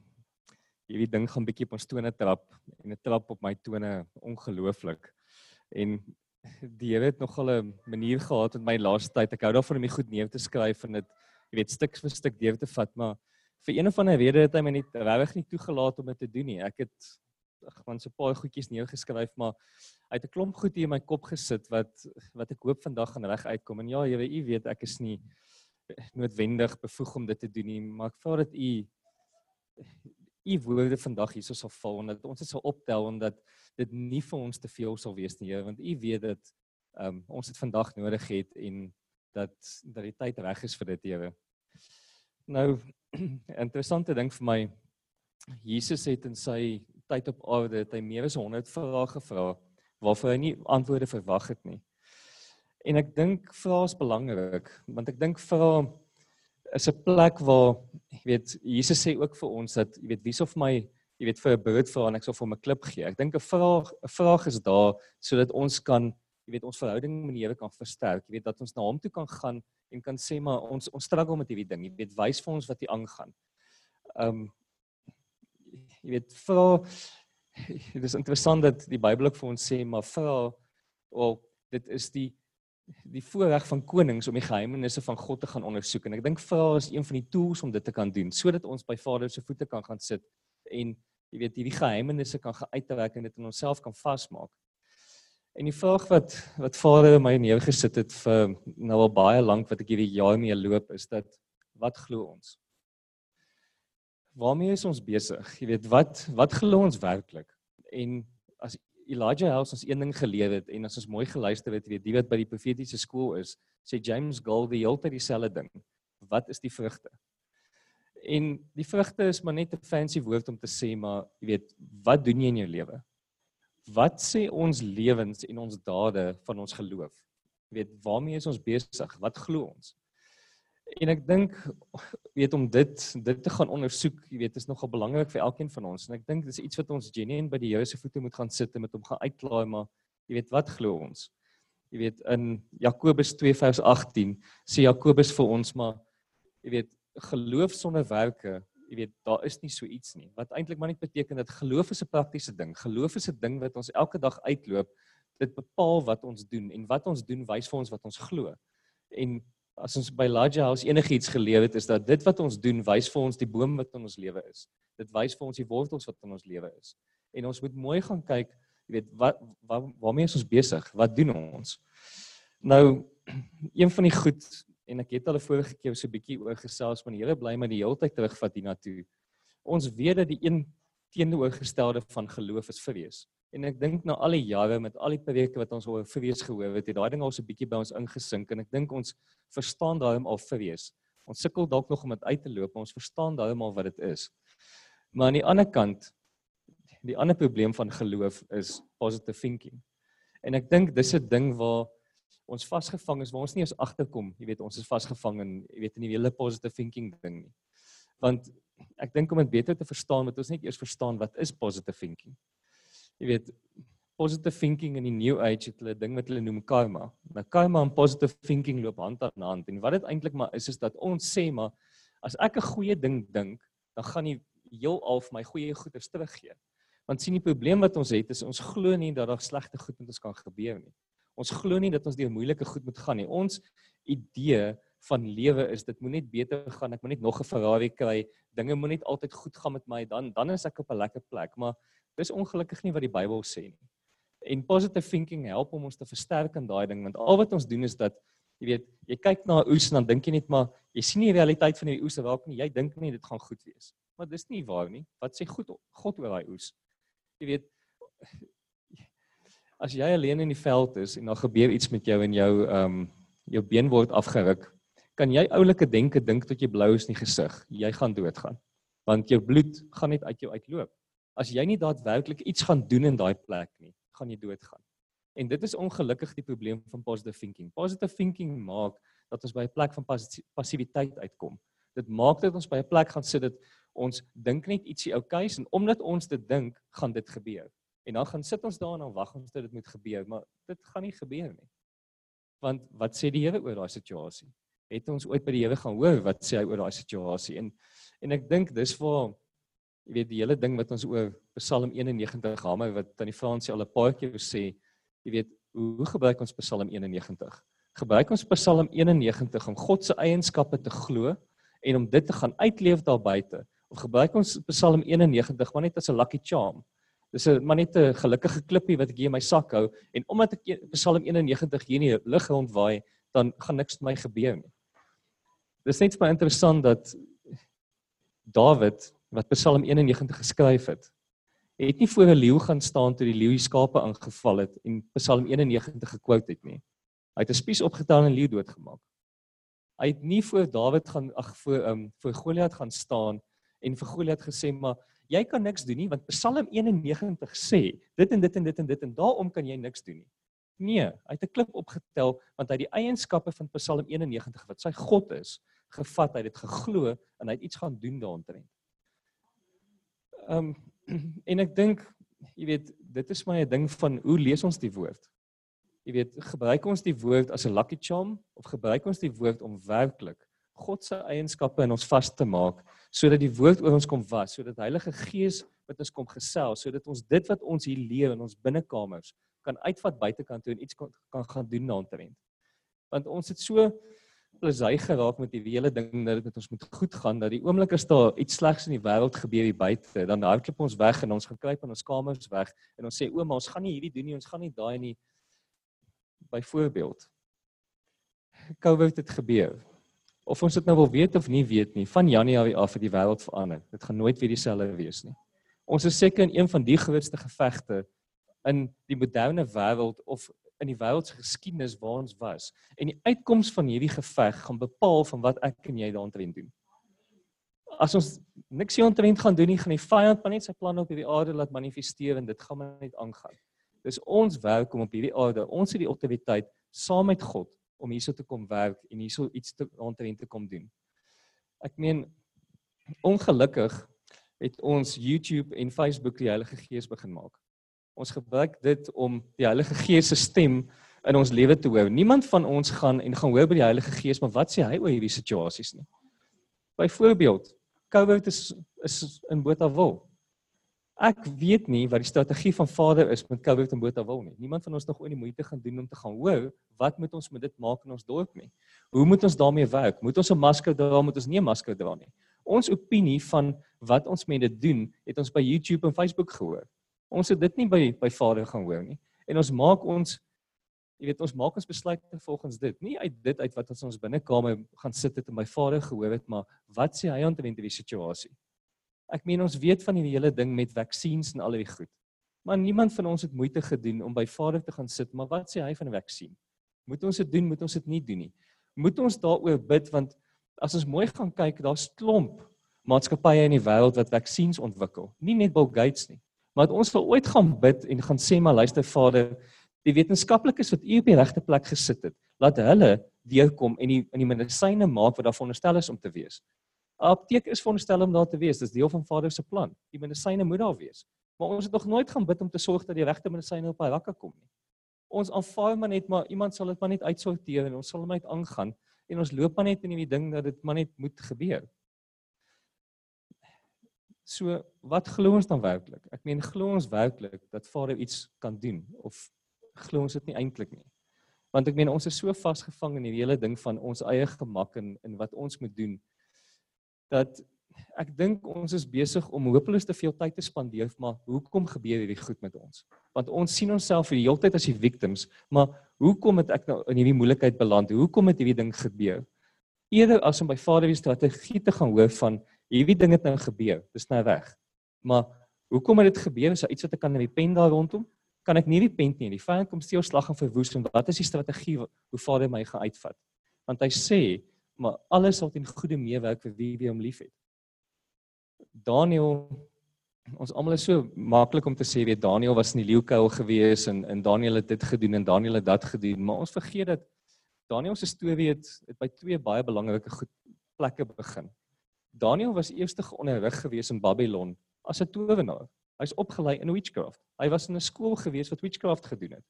hierdie ding gaan bietjie op ons tone trap en dit trap op my tone ongelooflik. En die Here het nogal 'n manier gehad met my laaste tyd. Ek hou daarvan om dit goed neer te skryf en dit jy weet stuk vir stuk deur te vat, maar vir een of ander rede het hy my net regtig nie toegelaat om dit te doen nie. Ek het ag man so 'n paar goedjies neergeskryf, maar hy het 'n klomp goed hier in my kop gesit wat wat ek hoop vandag gaan reg uitkom. En ja, weet, u weet ek is nie noodwendig bevoeg om dit te doen nie, maar ek vra dat u u woorde vandag hierso sal val en dat ons dit sal optel en dat dit nie vir ons te veel sal wees nie, Here, want u weet dat um, ons dit vandag nodig het en dat dat die tyd reg is vir dit, Here. Nou interessante ding vir my Jesus het in sy tyd op aarde het hy meer as 100 vrae gevra waarvoor hy nie antwoorde verwag het nie. En ek dink vrae is belangrik want ek dink vrae is 'n plek waar jy weet Jesus sê ook vir ons dat jy weet wie sou vir my jy weet vir 'n brood vra en ek sal vir hom 'n klip gee. Ek dink 'n vraag 'n vraag is daar sodat ons kan jy weet ons verhouding met die Here kan versterk. Jy weet dat ons na hom toe kan gaan en kan sê maar ons ons struggle met hierdie ding. Jy weet wys vir ons wat hier aangaan. Um jy weet vra dit is interessant dat die Bybel ook vir ons sê maar vra wel dit is die die voorreg van konings om die geheimenisse van God te gaan ondersoek en ek dink vra is een van die tools om dit te kan doen sodat ons by Vader se voete kan gaan sit en jy weet hierdie geheimenisse kan geuitwerk en dit in onsself kan vasmaak. En die vraag wat wat Vader my neergesit het vir nou al baie lank wat ek hierdie jaar mee loop is dat wat glo ons? Waarmee is ons besig? Jy weet wat wat glo ons werklik? En as Elijah House ons een ding geleer het en as ons mooi geluister het, weet die wat by die profetiese skool is, sê James Gold die hele tyd dieselfde ding. Wat is die vrugte? En die vrugte is maar net 'n fancy woord om te sê maar jy weet, wat doen jy in jou lewe? Wat sê ons lewens en ons dade van ons geloof? Jy weet, waarmee is ons besig? Wat glo ons? En ek dink weet om dit dit te gaan ondersoek, jy weet, is nogal belangrik vir elkeen van ons en ek dink dis iets wat ons genuen by die Here se voete moet gaan sit en met hom gaan uitklaai, maar jy weet, wat glo ons? Jy weet in Jakobus 2 vers 18 sê Jakobus vir ons maar jy weet geloof sonder werke jy weet daar is nie so iets nie. Wat eintlik maar net beteken dat geloof is 'n praktiese ding. Geloof is 'n ding wat ons elke dag uitloop. Dit bepaal wat ons doen en wat ons doen wys vir ons wat ons glo. En as ons by Elijah House enigiets geleer het is dat dit wat ons doen wys vir ons die boom wat in ons lewe is. Dit wys vir ons die wortels wat in ons lewe is. En ons moet mooi gaan kyk jy weet wat waar, waarmee is ons besig? Wat doen ons? Nou een van die goed en ek het al 'n vorige keer so 'n bietjie oor gesels maar die Here bly my die hele tyd terugvat hiernatoe. Ons weet dat die een teenoorgestelde van geloof is vrees. En ek dink na al die jare met al die preke wat ons oor vrees gehoor het, het daai ding al so 'n bietjie by ons ingesink en ek dink ons verstaan daarom al vrees. Ons sukkel dalk nog om dit uit te loop, maar ons verstaan daarom al wat dit is. Maar aan die ander kant die ander probleem van geloof is positive thinking. En ek dink dis 'n ding waar ons vasgevang is waar ons nie eens agterkom, jy weet, ons is vasgevang in jy weet in die hele positive thinking ding nie. Want ek dink om dit beter te verstaan, moet ons net eers verstaan wat is positive thinking. Jy weet, positive thinking in die new age het hulle ding wat hulle noem karma. Nou karma en positive thinking loop hand aan hand en wat dit eintlik maar is is dat ons sê maar as ek 'n goeie ding dink, dan gaan die heelal vir my goeie goeders teruggee. Want sien die probleem wat ons het is ons glo nie dat daar slegte goed met ons kan gebeur nie. Ons glo nie dat ons deur moeilike goed moet gaan nie. Ons idee van lewe is dit moet net beter gaan, ek moet net nog 'n Ferrari kry, dinge moet net altyd goed gaan met my, dan dan is ek op 'n lekker plek, maar dis ongelukkig nie wat die Bybel sê nie. En positive thinking help om ons te versterk in daai ding want al wat ons doen is dat jy weet, jy kyk na 'n oes en dan dink jy net maar jy sien nie die realiteit van hierdie oes raak nie. Jy dink nie dit gaan goed wees. Maar dis nie waar nie. Wat sê goed God oor daai oes? Jy weet as jy alleen in die veld is en dan gebeur iets met jou en jou ehm um, jou been word afgeruk, kan jy oulike denke dink tot jy blou is in die gesig. Jy gaan doodgaan. Want jou bloed gaan net uit jou uitloop. As jy nie daadwerklik iets gaan doen in daai plek nie, gaan jy doodgaan. En dit is ongelukkig die probleem van positive thinking. Positive thinking maak dat ons by 'n plek van passiwiteit uitkom. Dit maak dat ons by 'n plek gaan sit dat ons dink net ietsie oukei is en omdat ons dit dink, gaan dit gebeur. En dan gaan sit ons daar en dan wag ons tot dit moet gebeur, maar dit gaan nie gebeur nie. Want wat sê die Here oor daai situasie? Het ons ooit by die Here gaan hoor wat sê hy oor daai situasie? En en ek dink dis waar jy weet die hele ding wat ons oor Psalm 91 hamer wat tannie Fransie al 'n paar keer sê, jy weet, hoe gebruik ons Psalm 91? Gebruik ons Psalm 91 om God se eienskappe te glo en om dit te gaan uitleef daar buite of gebruik ons Psalm 91 maar net as 'n lucky charm? Dis 'n maar net 'n gelukkige klippie wat ek hier in my sak hou en omdat ek Psalm 91 hier in die lug rondwaai, dan gaan niks met my gebeur nie. Dis net baie interessant dat Dawid wat Psalm 91 geskryf het, het nie voor 'n leeu gaan staan toe die leeu die skape aangeval het en Psalm 91 gekwout het nie. Hy het 'n spies opgetel en leeu doodgemaak. Hy het nie voor Dawid gaan ag voor um, voor Goliat gaan staan en vir Goliat gesê maar jy kan niks doen nie want Psalm 91 sê dit en dit en dit en dit en daarom kan jy niks doen nie. Nee, hy het 'n klip opgetel want hy het die eienskappe van Psalm 91 wat sy God is, gevat, hy het dit geglo en hy het iets gaan doen daaroor. Ehm um, en ek dink jy weet dit is my 'n ding van hoe lees ons die woord? Jy weet, gebruik ons die woord as 'n lucky charm of gebruik ons die woord om werklik God se eienskappe in ons vas te maak sodat die woord oor ons kom was, sodat Heilige Gees met ons kom gesels, sodat ons dit wat ons hier leer in ons binnekamers kan uitvat buitekant toe en iets kan, kan gaan doen daaroor. Want ons het so plesy geraak met die hele ding dat dit met ons moet goed gaan dat die oomblik as daar iets slegs in die wêreld gebeur hier buite dan hardloop ons weg en ons gaan kruip in ons kamers weg en ons sê ouma ons gaan nie hierdie doen nie ons gaan nie daai nie byvoorbeeld COVID het gebeur of ons dit nou wil weet of nie weet nie van Januarie af het die wêreld verander dit gaan nooit weer dieselfde wees nie ons is seker in een van die grootste gevegte in die moderne wêreld of in die wêreld se geskiedenis waar ons was. En die uitkoms van hierdie geveg gaan bepaal van wat ek en jy daaroor doen. As ons niks hieromtrent gaan doen nie, gaan die vyand maar net sy planne op hierdie aarde laat manifesteer en dit gaan maar net aangaan. Dis ons werk om op hierdie aarde, ons het die autoriteit saam met God om hierso te kom werk en hierso iets te ontrent te kom doen. Ek meen ongelukkig het ons YouTube en Facebook die Heilige Gees begin maak. Ons gebruik dit om die Heilige Gees se stem in ons lewe te hoor. Niemand van ons gaan en gaan hoor by die Heilige Gees, maar wat sê hy oor hierdie situasies nie? Byvoorbeeld, COVID is is in Botawil. Ek weet nie wat die strategie van Vader is met COVID in Botawil nie. Niemand van ons nog ooit die moeite gaan doen om te gaan hoor wat moet ons met dit maak in ons dorp nie. Hoe moet ons daarmee werk? Moet ons 'n masker dra? Moet ons nie 'n masker dra nie? Ons opinie van wat ons dit doen, het ons by YouTube en Facebook gehoor. Ons het dit nie by by Vader gaan hoor nie. En ons maak ons jy weet ons maak ons besluite volgens dit, nie uit dit uit wat ons ons binnekamer gaan sit het en my Vader gehoor het, maar wat sê hy omtrent die situasie? Ek meen ons weet van die hele ding met vaksines en al die goed. Maar niemand van ons het moeite gedoen om by Vader te gaan sit, maar wat sê hy van 'n vaksin? Moet ons dit doen, moet ons dit nie doen nie? Moet ons daaroor bid want as ons mooi gaan kyk, daar's klomp maatskappye in die wêreld wat vaksines ontwikkel. Nie net Bill Gates nie. Maar ons wil ooit gaan bid en gaan sê maar luister Vader, die wetenskaplikes wat u op die regte plek gesit het, laat hulle deurkom en die in die medisyne maak wat daar veronderstel is om te wees. 'n Apteek is veronderstel om daar te wees, dis deel van Vader se plan. Die medisyne moet daar wees. Maar ons het nog nooit gaan bid om te sorg dat die regte medisyne op hy rakke kom nie. Ons aanvaar maar net maar iemand sal dit maar net uitsorteer en ons sal hom net aangaan en ons loop maar net in die ding dat dit maar net moet gebeur. So wat glo ons dan werklik? Ek meen glo ons werklik dat Vader iets kan doen of glo ons dit nie eintlik nie? Want ek meen ons is so vasgevang in hierdie hele ding van ons eie gemak en in wat ons moet doen dat ek dink ons is besig om hopeloos te veel tyd te spandeer maar hoekom gebeur hierdie goed met ons? Want ons sien onsself die hele tyd as die victims, maar hoekom het ek nou in hierdie moeilikheid beland? Hoekom het hierdie ding gebeur? Eerder as om by Vader die strategie te gaan hoor van hierdie ding het nou gebeur, dis nou reg. Maar hoekom het dit gebeur? Is daar iets wat ek kan in die pen daar rondom? Kan ek nie die pen nie. Die vyand kom steel slag en verwoes en wat is die strategie hoe Vader my gaan uitvat? Want hy sê, maar alles sal ten goeie meewerk vir wie wie hom liefhet. Daniel ons almal is so maklik om te sê weet Daniel was in die leeukuil gewees en en Daniel het dit gedoen en Daniel het dat gedoen, maar ons vergeet dat Daniel se storie het, het by twee baie belangrike goed plekke begin. Daniel was eers onderrig gewees in Babylon as 'n towenaar. Hy's opgelei in witchcraft. Hy was in 'n skool gewees wat witchcraft gedoen het.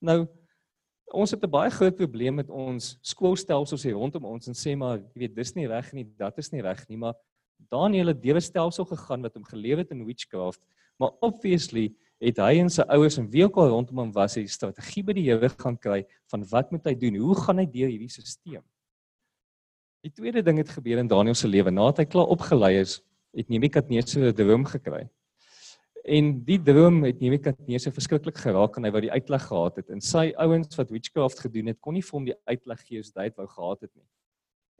Nou ons het 'n baie groot probleem met ons skoolstelsels hier rondom ons en sê maar jy weet dis nie reg nie, dat is nie reg nie, maar Daniel het deur 'n stelsel gegaan wat hom geleer het in witchcraft, maar obviously het hy en sy ouers en wie ook al rondom hom was, 'n strategie by die Here gaan kry van wat moet hy doen? Hoe gaan hy deur hierdie stelsel? Die tweede ding het gebeur in Daniel se lewe. Nadat hy klaar opgelei is, het Nebukadneser 'n droom gekry. En die droom het Nebukadneser verskriklik geraak en hy wou die uitleg gehad het. En sy ouens wat witchcraft gedoen het, kon nie vir hom die uitleg gee soos hy dit wou gehad het nie.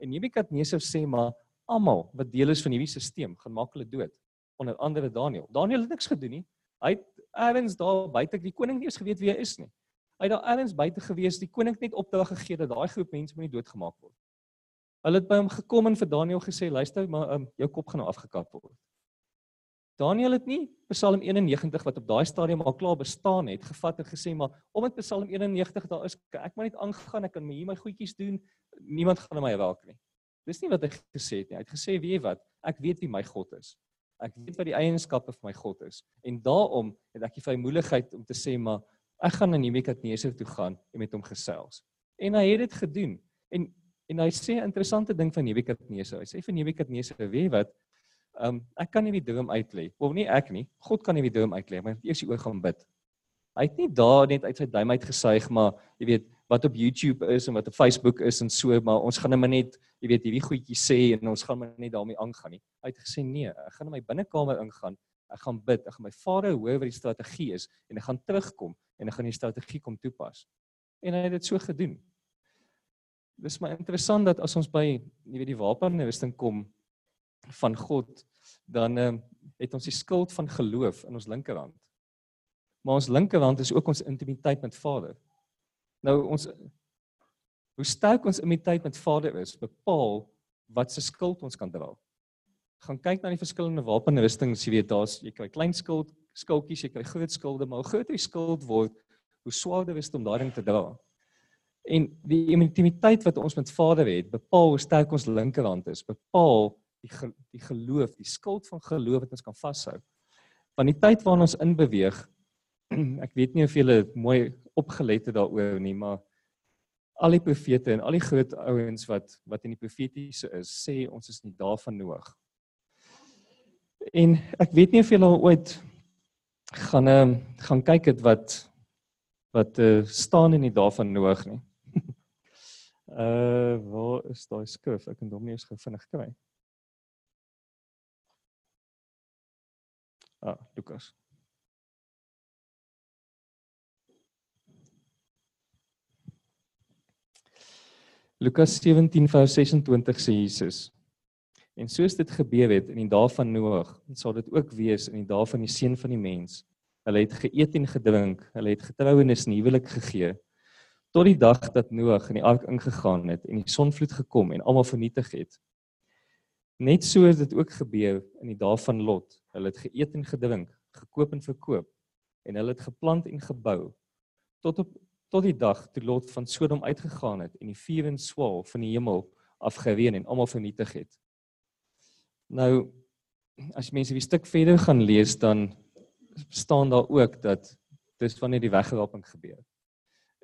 En Nebukadneser sê maar almal wat deel is van hierdie stelsel gaan maak hulle dood onder andere Daniel. Daniel het niks gedoen nie. Hy het ergens daar buite die koning nie eens geweet wie hy is nie. Hy het daar ergens buite gewees, die koning het net opdrag gegee dat daai groep mense moet nie doodgemaak word. Hulle het by hom gekom en vir Daniel gesê, luister, maar um, jou kop gaan nou afgekap word. Daniel het nie Psalm 91 wat op daai stadium al klaar bestaan het, gevat en gesê maar omdat Psalm 91 daar is, ek maar net aangaan, ek kan my hier my goedjies doen, niemand gaan my raak nie. Dis nie wat hy gesê het nie. Hy het gesê, weet jy wat, ek weet wie my God is. Ek weet wat die eienskappe van my God is. En daarom het ek die vrymoedigheid om te sê maar ek gaan na Nebukadneser toe gaan en met hom gesels. En hy het dit gedoen. En en hy sê 'n interessante ding van Nebukadneser. Hy sê vir Nebukadneser, weet jy wat? Ehm um, ek kan nie die droom uitlê. Of nie ek nie. God kan nie die droom uitlê, maar eers oor gaan bid. Hy het nie daar net uit sy duim uit gesuig maar jy weet wat op YouTube is en wat op Facebook is en so maar ons gaan net maar net jy weet hierdie goedjies sê en ons gaan maar net daarmee aangaan nie. Hy het gesê nee, ek gaan in my binnekamer ingaan. Ek gaan bid. Ek gaan my Vader hoor wat die strategie is en ek gaan terugkom en ek gaan die strategie kom toepas. En hy het dit so gedoen. Dis maar interessant dat as ons by jy weet die wapenrusting kom van God, dan uh, het ons die skild van geloof in ons linkerhand. Maar ons linkerhand is ook ons intimiteit met Vader. Nou ons hoe sterk ons intimiteit met Vader is, bepaal wat se skild ons kan dra. Gaan kyk na die verskillende wapenrustings, jy weet daar's jy kry klein skild, skiltjies, jy kry groot skilde, maar hoe groter die skild word, hoe swaarder is dit om daardie te dra. En die intimiteit wat ons met Vader het, bepaal hoe sterk ons linkerhand is, bepaal die die geloof, die skild van geloof wat ons kan vashou. Van die tyd waarin ons inbeweeg, ek weet nie of julle mooi opgelet het daaroor nie, maar al die profete en al die groot ouens wat wat in die profetiese is, sê ons is nie daarvan nodig. En ek weet nie of julle al ooit gaan uh, gaan kyk het wat wat uh, staan in die daarvan nodig nie. uh waar is daai skrif? Ek kan hom nie eens gou vinnig kry. Ah, Lukas. Lukas 17 vers 26 sê Jesus: En soos dit gebeur het in die dae van Noag, sal dit ook wees in die dae van die seun van die mens. Hulle het geëet en gedrink, hulle het getrou en huwelik gegee tot die dag dat Noag in die ark ingegaan het en die sonvloed gekom en almal vernietig het. Net so het dit ook gebeur in die dae van Lot. Hulle het geëet en gedrink, gekoop en verkoop en hulle het geplant en gebou tot op tot die dag toe Lot van Sodom uitgegaan het en die vuur en swaal van die hemel afgereën en almal vernietig het. Nou as mense die stuk verder gaan lees dan staan daar ook dat dis wanneer die wegraping gebeur.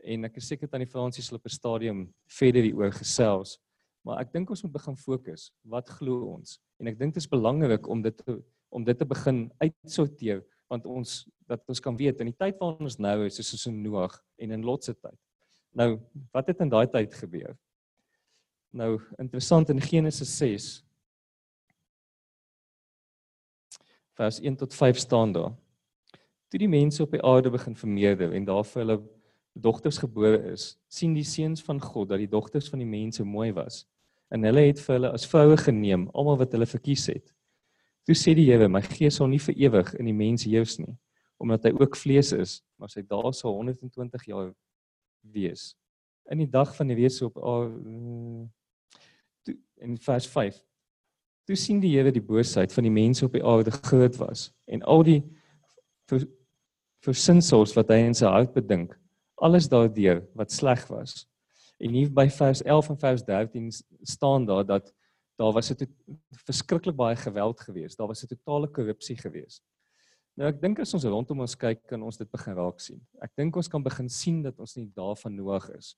En ek is seker tannie Fransie sal op 'n stadium verder hieroor gesels, maar ek dink ons moet begin fokus. Wat glo ons? En ek dink dit is belangrik om dit te, om dit te begin uitsorteer want ons dat ons kan weet in die tyd waarin ons nou is, soos in Noag en in Lot se tyd. Nou, wat het in daai tyd gebeur? Nou, interessant in Genesis 6 vers 1 tot 5 staan daar. Toe die mense op die aarde begin vermeerder en daar vir hulle dogters gebore is, sien die seuns van God dat die dogters van die mense mooi was. En hulle het vir hulle as vroue geneem, almal wat hulle verkies het. Toe sê die Here, my gees sal nie vir ewig in die mens heers nie, omdat hy ook vlees is, maar sy dae sal 120 jaar wees. In die dag van die wese op aarde toe in vers 5 Toe sien die Here die boosheid van die mense op die aarde groot was en al die vir versinsels wat hy in sy hart bedink, alles daardeur wat sleg was. En hier by vers 11 en vers 13 staan daar dat daar was 'n verskriklik baie geweld geweest. Daar was 'n totale korrupsie geweest. Nou ek dink as ons rondom ons kyk kan ons dit begin raak sien. Ek dink ons kan begin sien dat ons nie daar van Noag is.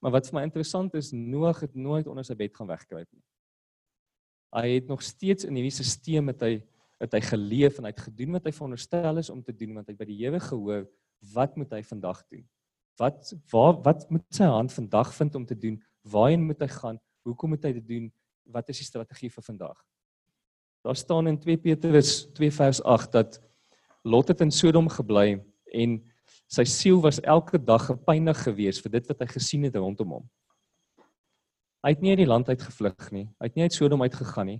Maar wat vir my interessant is, Noag het nooit onder sy bed gaan wegkruip nie. Hy het nog steeds in hierdie stelsel met hy het hy geleef en hy het gedoen wat hy veronderstel is om te doen want hy by die Here gehoor wat moet hy vandag doen? Wat waar wat moet sy hand vandag vind om te doen? Waarheen moet hy gaan? Hoekom moet hy dit doen? Wat is die strategie vir vandag? Daar staan in 2 Petrus 2 vers 8 dat Lot het in Sodom gebly en sy siel was elke dag gepynig geweest vir dit wat hy gesien het rondom hom. Hy het nie uit die land uit gevlug nie. Hy het nie uit Sodom uit gegaan nie.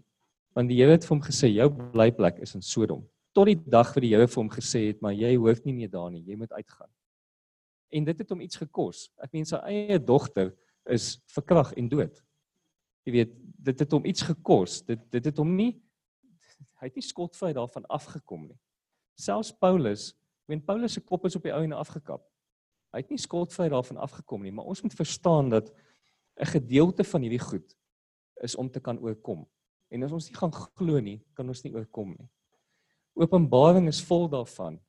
Want die Here het vir hom gesê jou blyplek is in Sodom. Tot die dag wat die Here vir hom gesê het, maar jy hoef nie meer daar nie, jy moet uitgaan. En dit het hom iets gekos. Ek meen sy eie dogter is verkrag en dood. Jy weet, dit het hom iets gekos. Dit dit het hom nie hy het nie skotvry daarvan afgekom nie. Selfs Paulus, wen Paulus se kop is op die ou en afgekap. Hy het nie skotvry daarvan afgekom nie, maar ons moet verstaan dat 'n gedeelte van hierdie goed is om te kan oorkom. En as ons nie gaan glo nie, kan ons nie oorkom nie. Openbaring is vol daarvan.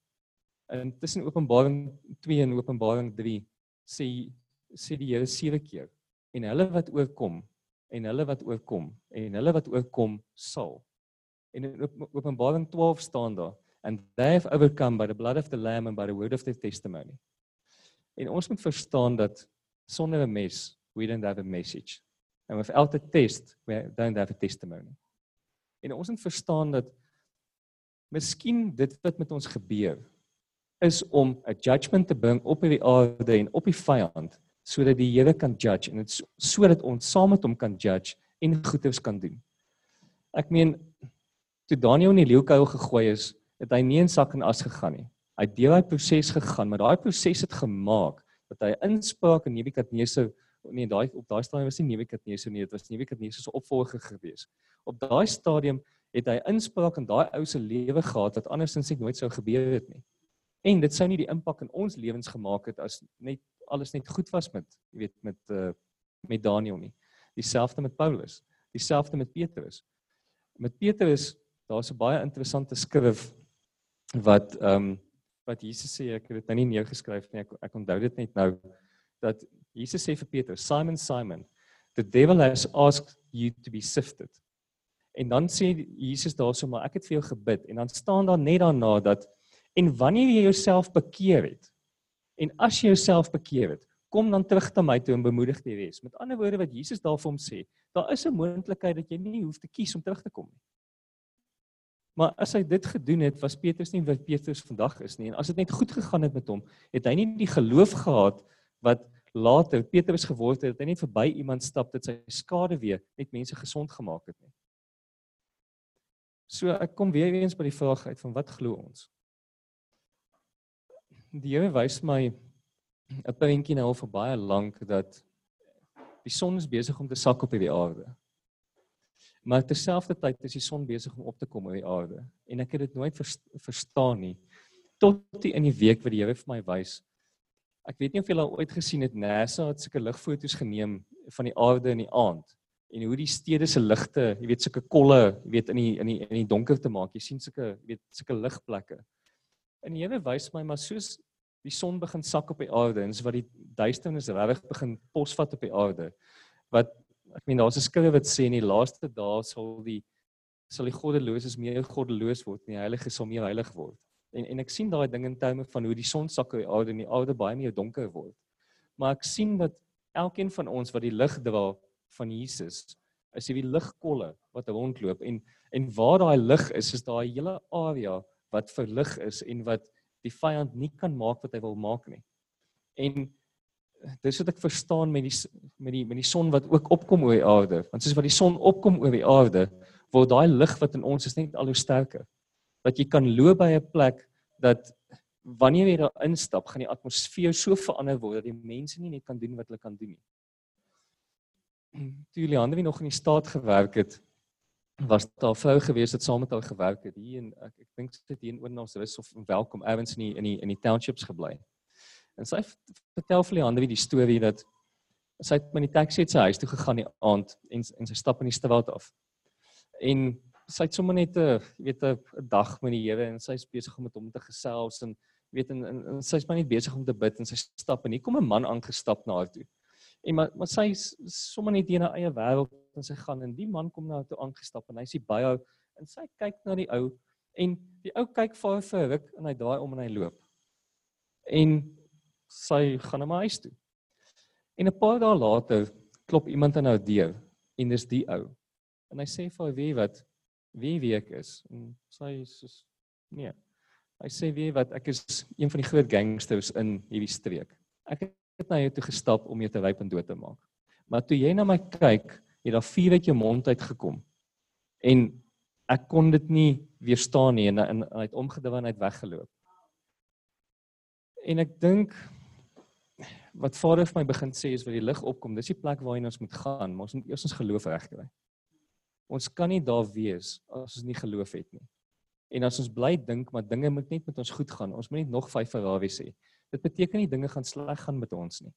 En tussen Openbaring 2 en Openbaring 3 sê sê die Here sewe keer en hulle wat oorkom en hulle wat oorkom en hulle wat oorkom sal. En in Openbaring 12 staan daar and they have overcome by the blood of the lamb and by the word of their testimony. En ons moet verstaan dat sonder 'n mes we don't have a message. And without a test, we don't have a testimony. En ons moet verstaan dat miskien dit wat met ons gebeur is om 'n judgment te bring op hierdie aarde en op die vyand sodat die Here kan judge en dit sodat ons saam met hom kan judge en goeders kan doen. Ek meen toe Daniel in die leeukuil gegooi is, het hy nie in sak en as gegaan nie. Hy het deur daai proses gegaan, maar daai proses het gemaak dat hy inspraak in Nebukadneser nee daai op daai stadium was nie Nebukadneser nie, dit was Nebukadneser se opvolger gewees. Op daai stadium het hy inspraak in daai ou se lewe gehad wat andersins net nooit sou gebeur het nie. En dit sou nie die impak in ons lewens gemaak het as net alles net goed was met jy weet met uh, met Daniel nie. Dieselfde met Paulus, dieselfde met Petrus. Met Petrus, daar's 'n baie interessante skrif wat ehm um, wat Jesus sê, ek het dit nou nie neergeskryf nie, ek, ek onthou dit net nou dat Jesus sê vir Petrus, Simon Simon, the devil has asked you to be sifted. En dan sê Jesus daarso maar ek het vir jou gebid en dan staan daar net daarna dat en wanneer jy jouself bekeer het en as jy jouself bekeer het, kom dan terug na my toe en bemoedig jy wees. Met ander woorde wat Jesus daar vir hom sê, daar is 'n moontlikheid dat jy nie hoef te kies om terug te kom nie. Maar as hy dit gedoen het, was Petrus nie wat Petrus vandag is nie en as dit net goed gegaan het met hom, het hy nie die geloof gehad wat later Petrus geword het, het hy net verby iemand stap dat sy skade weer net mense gesond gemaak het nie. So ek kom weer eens by die vraag uit van wat glo ons? Die Here wys my 'n prentjie nou al vir baie lank dat die son is besig om te sak op hierdie aarde. Maar terselfdertyd is die son besig om op te kom op die aarde en ek het dit nooit verstaan nie tot die in die week wat die Here vir my wys Ek weet nie of julle al ooit gesien het NASA het sulke ligfoto's geneem van die aarde in die aand en hoe die stede se ligte, jy weet sulke kolle, jy weet in die in die in die donker te maak. Jy sien sulke, jy weet sulke ligplekke. En die Here wys my maar soos die son begin sak op die aarde en so wat die duisternis regtig begin posvat op die aarde. Wat ek meen daar's 'n skrif wat sê in die laaste dae sal die sal die goddeloses meer goddeloos word en die heiliges sal meer heilig word. En en ek sien daai ding in terme van hoe die son sak op die aarde en die aarde baie meer donker word. maar ek sien dat elkeen van ons wat die lig dra van Jesus is die ligkolle wat rondloop en en waar daai lig is is daai hele area wat verlig is en wat die vyand nie kan maak wat hy wil maak nie. En dis wat ek verstaan met die met die met die son wat ook opkom oor die aarde. Want soos wat die son opkom oor die aarde, word daai lig wat in ons is net al hoe sterker. Dat jy kan loop by 'n plek dat wanneer jy daar instap, gaan die atmosfeer so verander word dat die mense nie net kan doen wat hulle kan doen nie. Toe Juliane wie nog in die staat gewerk het, was daar 'n vrou gewees wat saam met haar gewerk het hier en ek ek dink sy het hier in Oornasrus of welkom Evans in die in die in die townships gebly. En sy vertel vir Leander die storie dat sy het met die taxi uit sy huis toe gegaan die aand en en sy stap in die straat af. En sy het sommer net 'n jy weet 'n dag met die Here en sy's besig om met hom te gesels en weet en, en, en sy's maar net besig om te bid en sy stap en hier kom 'n man aangestap na haar toe. En maar maar sy's sommer net in haar eie wêreld en sy gaan en die man kom na haar toe aangestap en hy sê by haar en sy kyk na die ou en die ou kyk vir haar vir ruk en hy draai om en hy loop. En sy gaan na my huis toe. En 'n paar dae later klop iemand aan haar deur en dis die ou. En hy sê vir haar wie wat wie wie ek is. En sy sê nee. Hy sê wie wat ek is een van die groot gangsters in hierdie streek. Ek het na jou toe gestap om jou te ryp en dood te maak. Maar toe jy na my kyk, het daar vuur uit jou mond uitgekom. En ek kon dit nie weerstaan nie en, en hy het omgedraai en hy het weggeloop. En ek dink wat Vader vir my begin sê is wat die lig opkom, dis die plek waarheen ons moet gaan, maar ons moet eers ons geloof regkry. Ons kan nie daar wees as ons nie geloof het nie. En as ons bly dink maar dinge moet net met ons goed gaan, ons moet net nog 5 Ferraris hê. Dit beteken nie dinge gaan sleg gaan met ons nie.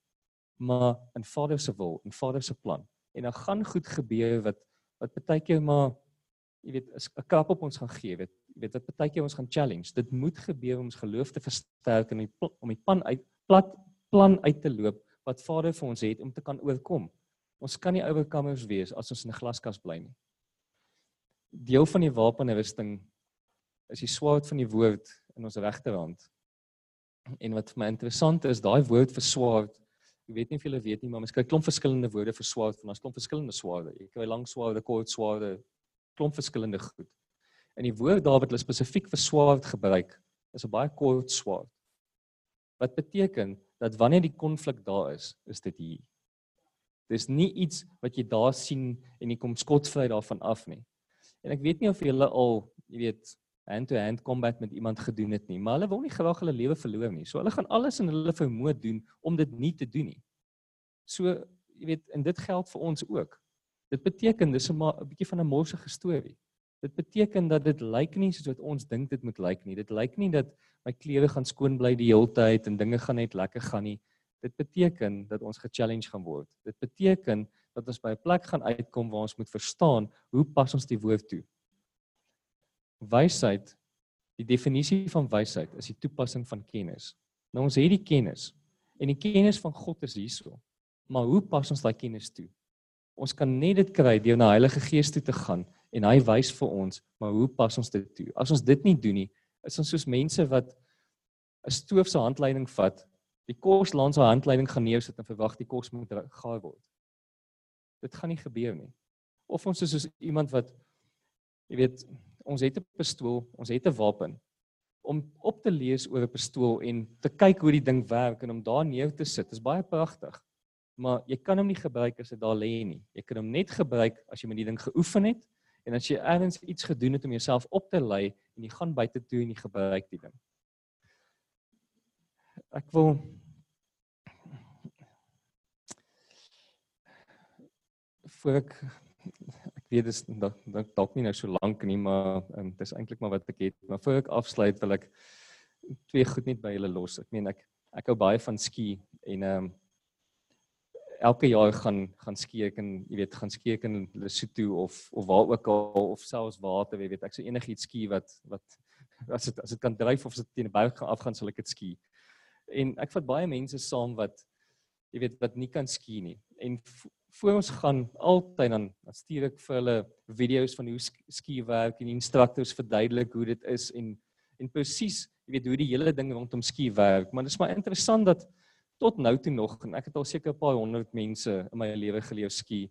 Maar in Vader se wil, in Vader se plan. En dan gaan goed gebeur wat wat baie keer maar jy weet 'n krap op ons gaan gee, weet jy weet wat baie keer ons gaan challenge. Dit moet gebeur om ons geloof te versterk en om die pan uit plat plan uit te loop wat Vader vir ons het om te kan oorkom. Ons kan nie overcomers wees as ons in 'n glaskas bly nie. Deel van die wapenrusting is die swaard van die woord in ons regterhand. En wat vir my interessant is, daai woord vir swaard, ek weet nie of julle weet nie, maar mens kry klomp verskillende woorde vir swaard, van ons klomp verskillende swaarde. Jy kry lang swaarde, kort swaarde, klomp verskillende goed. En die woord daar wat hulle spesifiek vir swaard gebruik, is 'n baie kort swaard. Wat beteken dat wanneer die konflik daar is, is dit hier. Dis nie iets wat jy daar sien en jy kom skotvry daarvan af nie. En ek weet nie of julle al, jy weet, hand-to-hand combat met iemand gedoen het nie, maar hulle wil nie graag hulle lewe verloor nie. So hulle gaan alles in hulle vermoë doen om dit nie te doen nie. So, jy weet, en dit geld vir ons ook. Dit beteken dis 'n 'n bietjie van 'n morsige storie. Dit beteken dat dit lyk nie soos wat ons dink dit moet lyk nie. Dit lyk nie dat my klere gaan skoon bly die hele tyd en dinge gaan net lekker gaan nie. Dit beteken dat ons ge-challenge gaan word. Dit beteken dat ons by 'n plek gaan uitkom waar ons moet verstaan hoe pas ons die woord toe. Wysheid, die definisie van wysheid is die toepassing van kennis. Nou ons het die kennis en die kennis van God is hierso. Maar hoe pas ons daai kennis toe? Ons kan net dit kry deur na Heilige Gees toe te gaan en hy wys vir ons, maar hoe pas ons dit toe? As ons dit nie doen nie, is ons soos mense wat 'n stoof se handleiding vat, die kos langs haar handleiding gaan neersit en verwag die kos moet gaar word. Dit gaan nie gebeur nie. Of ons is soos iemand wat jy weet, ons het 'n pistool, ons het 'n wapen om op te lees oor 'n pistool en te kyk hoe die ding werk en om daar neer te sit. Dit is baie pragtig. Maar jy kan hom nie gebruik as dit daar lê nie. Jy kan hom net gebruik as jy met die ding geoefen het En as jy ergens iets gedoen het om jouself op te lei en jy gaan buite toe en jy gebruik die ding. Ek wil voor ek weet dis dalk dalk nie nou so lank nie, maar um, dis eintlik maar wat ek het. Maar voor ek afsluit wil ek twee goed net by julle los. Ek meen ek ek hou baie van ski en ehm um, elke jaar gaan gaan skeek en jy weet gaan skeek in Lesotho of of waar ook al of selfs water jy weet ek sou enigiets ski wat wat as dit as dit kan dryf of as dit teen 'n berg gaan afgaan sal ek dit ski. En ek vat baie mense saam wat jy weet wat nie kan ski nie. En voor ons gaan altyd dan dan stuur ek vir hulle video's van hoe ski werk en die instrukteurs verduidelik hoe dit is en en presies jy weet hoe die hele ding rondom ski werk. Maar dit is maar interessant dat tot nou toe nog en ek het al seker 'n paar honderd mense in my lewe geleef ski.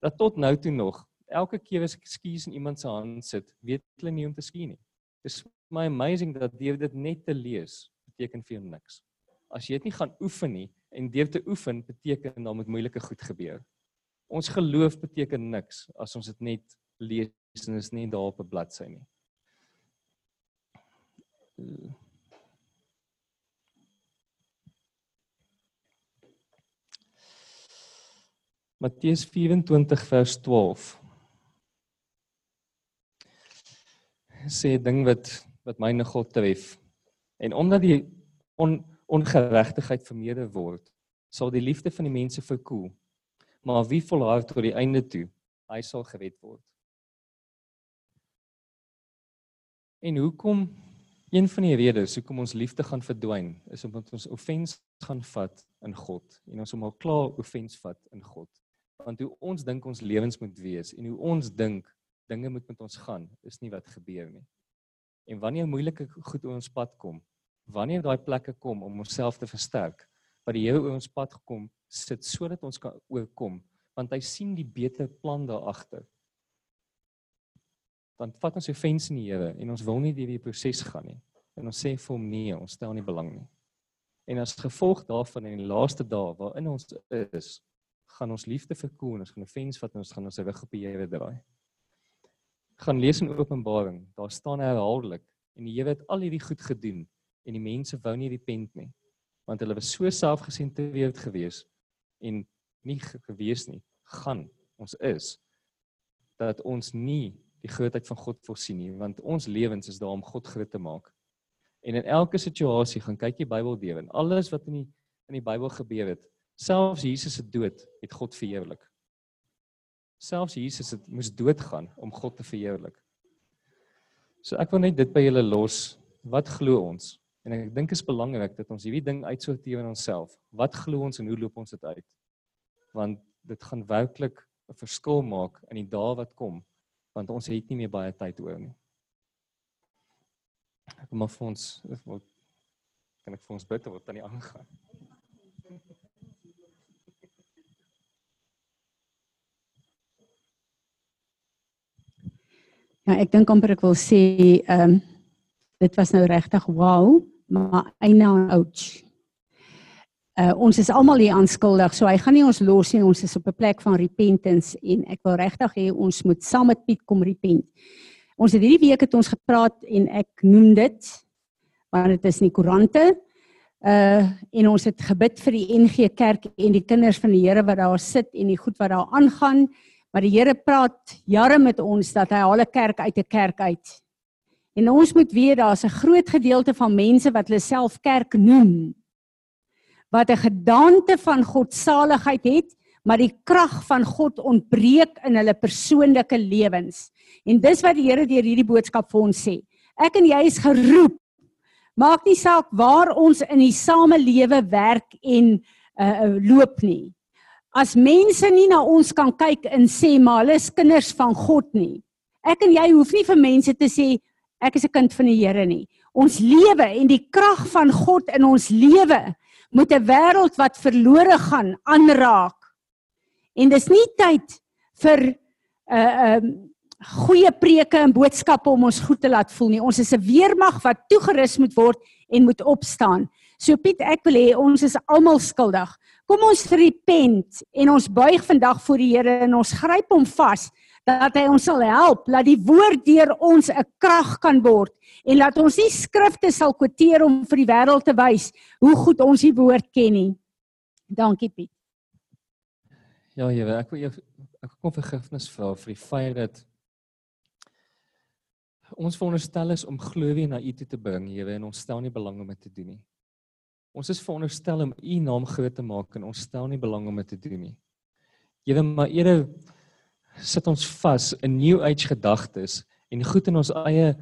Dat tot nou toe nog elke keer as ek skies in iemand se hand sit, weet hulle nie om te ski nie. Dis my amazing dat deur dit net te lees beteken vir jou niks. As jy dit nie gaan oefen nie en deur te oefen beteken dan moet moeilike goed gebeur. Ons geloof beteken niks as ons dit net lees en is nie daar op 'n bladsy nie. Matteus 24 vers 12 sê 'n ding wat wat my nogal tref. En omdat die on, ongeregtigheid vermeerder word, sal die liefde van die mense verkoel. Maar wie volhard tot die einde toe, hy sal gered word. En hoekom een van die redes hoekom ons liefde gaan verdwyn, is omdat ons offens gaan vat in God en ons hom al klaar offens vat in God. Want hoe ons dink ons lewens moet wees en hoe ons dink dinge moet met ons gaan, is nie wat gebeur nie. En wanneer moeilike goed oor ons pad kom, wanneer daai plekke kom om onsself te versterk, wat die Here oor ons pad gekom sit sodat ons kan oorkom, want hy sien die beter plan daar agter. Dan vat ons offense in die Here en ons wil nie deur die proses gaan nie. En ons sê vir hom nee, ons stel nie belang nie. En as gevolg daarvan in die laaste dae waarin ons is, gaan ons liefde verkoel en ons gaan offense vat en ons gaan ons rug op die Here draai gaan lees in Openbaring, daar staan herhaaldelik en die Here het al hierdie goed gedoen en die mense wou nie repent nie want hulle was so selfgesentreerd gewees en nie gewees nie gaan ons is dat ons nie die grootheid van God voorsien nie want ons lewens is daar om God groot te maak en in elke situasie gaan kyk die Bybel deur en alles wat in die in die Bybel gebeur het selfs Jesus se dood het God verheerlik Selfs Jesus het moes doodgaan om God te verheerlik. So ek wil net dit by julle los. Wat glo ons? En ek dink dit is belangrik dat ons hierdie ding uitsorteer in onsself. Wat glo ons en hoe loop ons dit uit? Want dit gaan werklik 'n verskil maak in die dae wat kom, want ons het nie meer baie tyd oor nie. Ek kom maar vir ons kan ek vir ons bid wat dan nie aangaan. Ja, ek dink amper ek wil sê ehm um, dit was nou regtig wow, maar eina ouch. Uh ons is almal hier aanskuldig, so hy gaan nie ons los nie. Ons is op 'n plek van repentance en ek wil regtig hê ons moet saam met Piet kom repent. Ons het hierdie week het ons gepraat en ek noem dit want dit is in die koerante. Uh en ons het gebid vir die NG Kerk en die kinders van die Here wat daar sit en die goed wat daar aangaan. Maar die Here praat jare met ons dat hy haal 'n kerk uit 'n kerk uit. En ons moet weet daar's 'n groot gedeelte van mense wat hulle self kerk noem wat 'n gedagte van godsaligheid het, maar die krag van God ontbreek in hulle persoonlike lewens. En dis wat die Here deur hierdie boodskap vir ons sê. Ek en jy is geroep. Maak nie saak waar ons in die samelewe werk en uh loop nie as mense nie na ons kan kyk en sê maar hulle is kinders van God nie. Ek en jy hoef nie vir mense te sê ek is 'n kind van die Here nie. Ons lewe en die krag van God in ons lewe moet 'n wêreld wat verlore gaan aanraak. En dis nie tyd vir 'n uh, 'n um, goeie preke en boodskappe om ons goed te laat voel nie. Ons is 'n weermag wat toegerus moet word en moet opstaan. So Piet, ek wil hê ons is almal skuldig. Kom ons repent en ons buig vandag voor die Here en ons gryp hom vas dat hy ons sal help, laat die woord deur ons 'n krag kan word en laat ons nie skrifte sal kwoteer om vir die wêreld te wys hoe goed ons die woord ken nie. Dankie Piet. Ja, Here, ek wil jou ek kom vergifnis vra vir die feit dat ons veronderstel is om glorie na U toe te bring, Here, en ons stel nie belang om dit te doen nie. Ons is veronderstel om u naam groot te maak en ons stel nie belang om dit te doen nie. Here, maar Here sit ons vas in new age gedagtes en goed in ons eie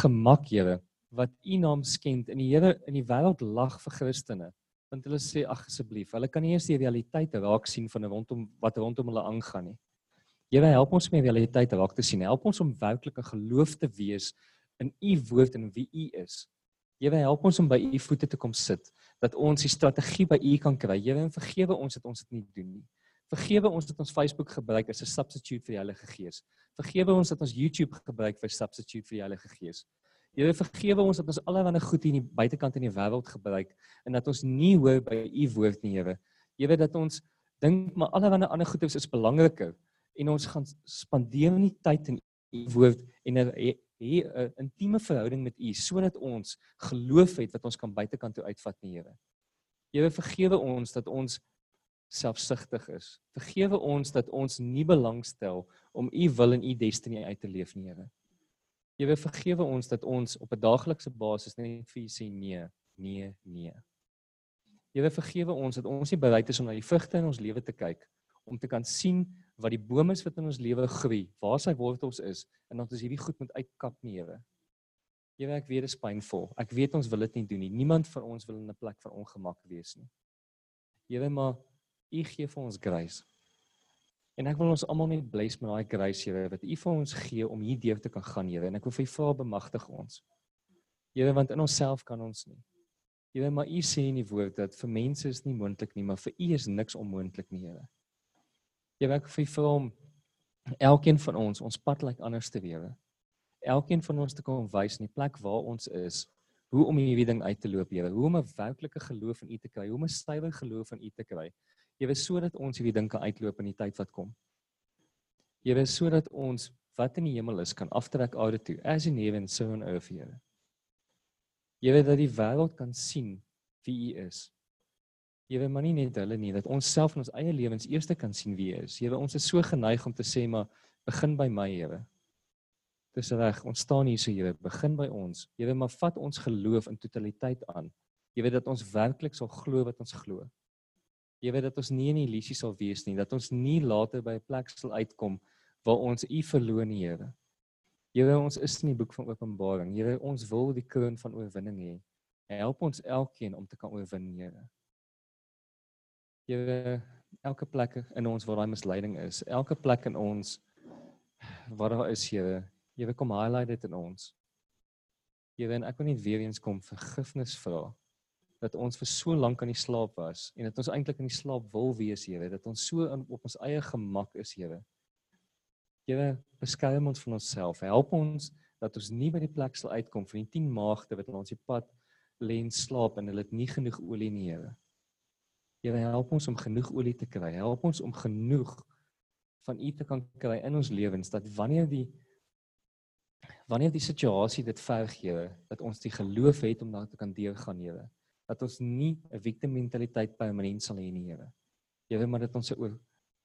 gemak, Here, wat u naam skend en die Here in die wêreld lag vir Christene. Want hulle sê ag asseblief, hulle kan nie eens die realiteit raak sien van rondom wat rondom hulle aangaan nie. Here, help ons om die realiteit raak te sien. Help ons om werklik 'n geloof te wees in u woord en wie u is Here help ons om by u voete te kom sit dat ons die strategie by u kan kry. Here en vergewe ons dat ons dit nie doen nie. Vergewe ons dat ons Facebook gebruik as 'n substitute vir die Heilige Gees. Vergewe ons dat ons YouTube gebruik vir substitute vir die Heilige Gees. Here vergewe ons dat ons allerlei goed hier in die buitekant in die wêreld gebruik en dat ons nie hoor by u woord nie, Here. Here dat ons dink maar allerlei ander goed is belangriker en ons gaan spandeer nie tyd in u woord en 'n 'n intieme verhouding met u sodat ons geloof het wat ons kan buitekant toe uitvat nie, Here. Here vergewe ons dat ons selfsugtig is. Vergewe ons dat ons nie belangstel om u wil en u destiny uit te leef nie, Here. Here vergewe ons dat ons op 'n daaglikse basis net vir u sê nee, nee, nee. Here vergewe ons dat ons nie bereid is om na die vrugte in ons lewe te kyk om te kan sien wat die bome is wat in ons lewe groei, waar sy wortels is en dat ons hierdie goed moet uitkap nie, Here. Here, ek weet dit is pynvol. Ek weet ons wil dit nie doen nie. Niemand van ons wil in 'n plek van ongemak wees nie. Here, maar U gee vir ons grace. En ek wil ons almal net bless met daai grace, Here, wat U vir ons gee om hier deur te kan gaan, Here. En ek wil vir U vra bemagtig ons. Here, want in onsself kan ons nie. Here, maar U sê in die woord dat vir mense is nie moontlik nie, maar vir U is niks onmoontlik nie, Here. Here, ek vir U vra om elkeen van ons ons pad lyk like anders te wewe. Elkeen van ons te kom wys in die plek waar ons is, hoe om hierdie ding uit te loop, Here. Hoe om 'n werklike geloof in U te kry, hoe om 'n stywe geloof in U te kry. Here sodat ons hierdie ding kan uitloop in die tyd wat kom. Here sodat ons wat in die hemel is kan aftrek aarde toe as in heaven so on earth Here. Here dat die wêreld kan sien wie U is. Here maar nie net hulle nie dat ons self in ons eie lewens eers kan sien wie U is. Here ons is so geneig om te sê maar begin by my Here. Dis reg, ons staan hier so Here, begin by ons. Here maar vat ons geloof in totaliteit aan. Jy weet dat ons werklik sal glo wat ons glo. Jy weet dat ons nie in illusie sal wees nie, dat ons nie later by 'n plek sal uitkom waar ons U verloor nie, Here. Here, ons is in die boek van Openbaring. Here, ons wil die kroon van oorwinning hê. Help ons elkeen om te kan oorwin, Here. Here, elke plek in ons waar daai misleiding is, elke plek in ons waar daar is, Here, Here kom highlight dit in ons. Here, en ek wil net weer eens kom vergifnis vra dat ons vir so lank aan die slaap was en dat ons eintlik in die slaap wil wees, Here, dat ons so in, op ons eie gemak is, Here. Here, beskerm ons van onsself. Help ons dat ons nie by die plek sal uitkom van die 10 maagde wat langs die pad lê en slaap en hulle het nie genoeg olie nie, Here. Here, help ons om genoeg olie te kry. Help ons om genoeg van U te kan kry in ons lewens dat wanneer die wanneer die situasie dit verg, Here, dat ons die geloof het om daar te kan deurgaan, Here dat ons nie 'n victim mentaliteit permanent sal hê nie, Here. Here, maar dat ons 'n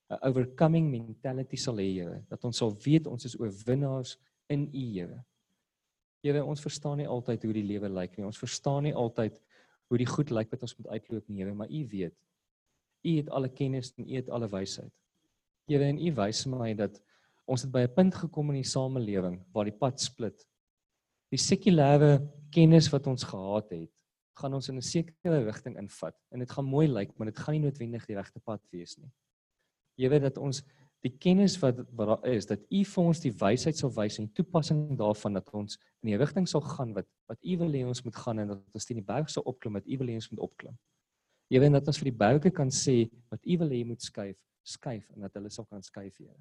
'n overcoming mentality sal hê, Here, dat ons sal weet ons is oorwinnaars in U, Here. Here, ons verstaan nie altyd hoe die lewe lyk nie. Ons verstaan nie altyd hoe die goed lyk wat ons moet uitloop nie, Here, maar U weet. U het alle kennis en U het alle wysheid. Here, en U wys my dat ons het by 'n punt gekom in die samelewing waar die pad split. Die sekulêre kennis wat ons gehad het, gaan ons in 'n sekere rigting invat en dit gaan mooi lyk, maar dit gaan nie noodwendig die regte pad wees nie. Jy weet dat ons die kennis wat wat daar is, dat U vir ons die wysheid sal wys en toepassing daarvan dat ons in die rigting sal gaan wat wat U wil hê ons moet gaan en dat ons teen die berg sal opklim wat U wil hê ons moet opklim. Jy weet dat ons vir die berge kan sê wat U wil hê moet skuif, skuif en dat hulle sal kan skuif, Here.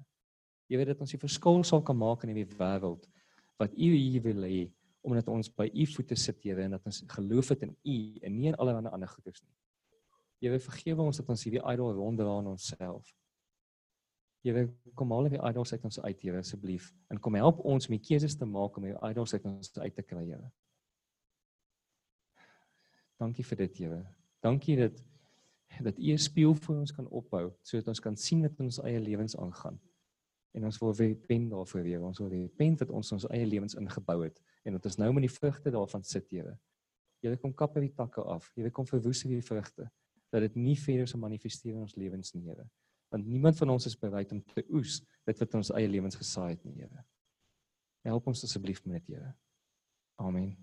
Jy weet dat ons die verskil sal kan maak in hierdie wêreld wat U hier wil hê omdat ons by u voete sit Here en dat ons geloof het in u en nie in allerlei ander goeders nie. Here vergewe ons dat ons hierdie idol ronddra aan onsself. Here kom al die idols uit ons uit Here asseblief en kom help ons om die keuses te maak om die idols uit ons uit te kry Here. Dankie vir dit Here. Dankie dat dat u 'n spieël vir ons kan ophou sodat ons kan sien wat in ons eie lewens aangaan. En ons wil weer pen daarvoor weer. Ons wil pen wat ons ons eie lewens ingebou het en dat ons nou met die vrugte daarvan sit, Here. Here kom kap die takke af. Here kom verwoes hierdie vrugte dat dit nie verder sal manifesteer in ons lewens nie, Here. Want niemand van ons is bereid om te oes dit wat ons eie lewens gesaai het nie, Here. Help ons asseblief met dit, Here. Amen.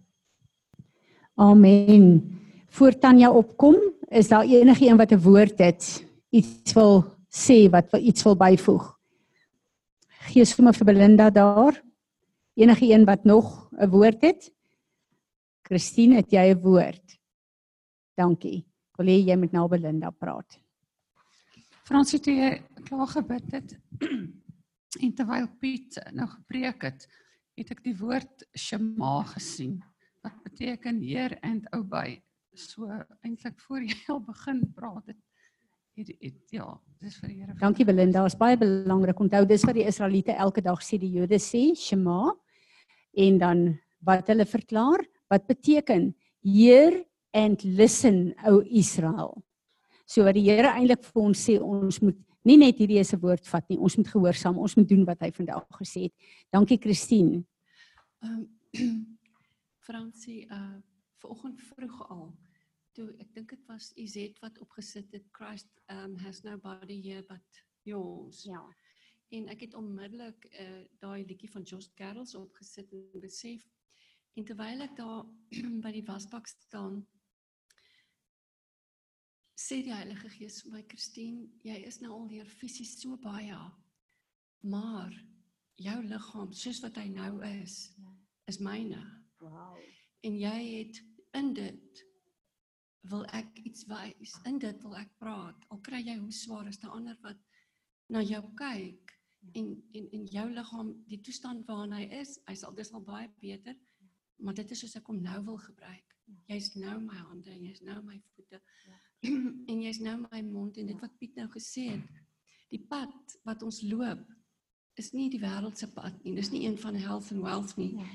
Amen. Voor Tanya opkom, is daar enige een wat 'n woord het, iets wil sê wat wil iets wil byvoeg? Gee sommer vir Belinda daar enige een wat nog 'n woord het? Christine, het jy 'n woord? Dankie. Ek wil hê jy moet nou Belinda praat. Fransie toe jy klaar gebid het en terwyl Piet nou gepreek het, het ek die woord Shema gesien wat beteken Heer and obey. So eintlik voor jy al begin praat het, het, het ja, dis vir die Here. Dankie Belinda, is baie belangrik. Onthou dis wat die Israeliete elke dag sê, die Jode sê Shema en dan wat hulle verklaar, wat beteken Hear and listen o Israel. So wat die Here eintlik vir ons sê, ons moet nie net hierdie is 'n woord vat nie, ons moet gehoorsaam, ons moet doen wat hy vandag gesê het. Dankie Christine. Ehm Fransie, uh vanoggend vroeg al toe ek dink dit was Izet wat opgesit het Christ um has nobody here but yours. Ja. En ek het onmiddellik uh daai liedjie van Josh Carols opgesit en besef en terwyl ek daar by die wasbak staan sê die Heilige Gees vir my Christine, jy is nou al hier fisies so baie maar jou liggaam soos wat hy nou is is myne. Wow. En jy het in dit wil ek iets wys. In dit wil ek praat. Al kry jy hoe swaar is daar ander wat na jou kyk en en en jou liggaam die toestand waarin hy is, hy sal dis al baie beter. Maar dit is soos ek hom nou wil gebruik. Jy's nou my hande en jy's nou my voete. en jy's nou my mond en dit wat Piet nou gesê het. Die pad wat ons loop is nie die wêreldse pad nie. Dis nie een van health and wealth nie. Ja.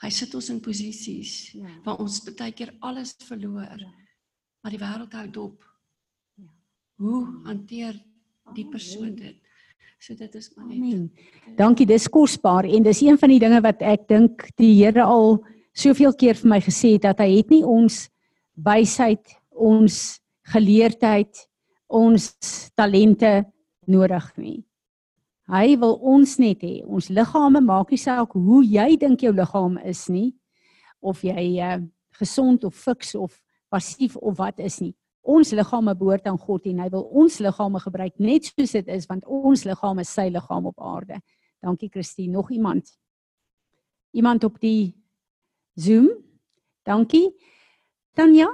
Hy sit ons in posisies Ja. waar ons baie keer alles verloor. Ja. Maar die wêreld hou dop. Ja. Hoe hanteer die persoon dit? So dit is maar net. Amen. Dankie, dis kosbaar en dis een van die dinge wat ek dink die Here al soveel keer vir my gesê het dat hy het nie ons wysheid, ons geleerdheid, ons talente nodig nie. Hy wil ons net hê. Ons liggame maak nie saak hoe jy dink jou liggaam is nie of jy uh, gesond of fiks of passief of wat is nie. Ons liggame behoort aan God en hy wil ons liggame gebruik net soos dit is want ons liggaam is sy liggaam op aarde. Dankie Christine. Nog iemand? Iemand op die Zoom? Dankie. Tanya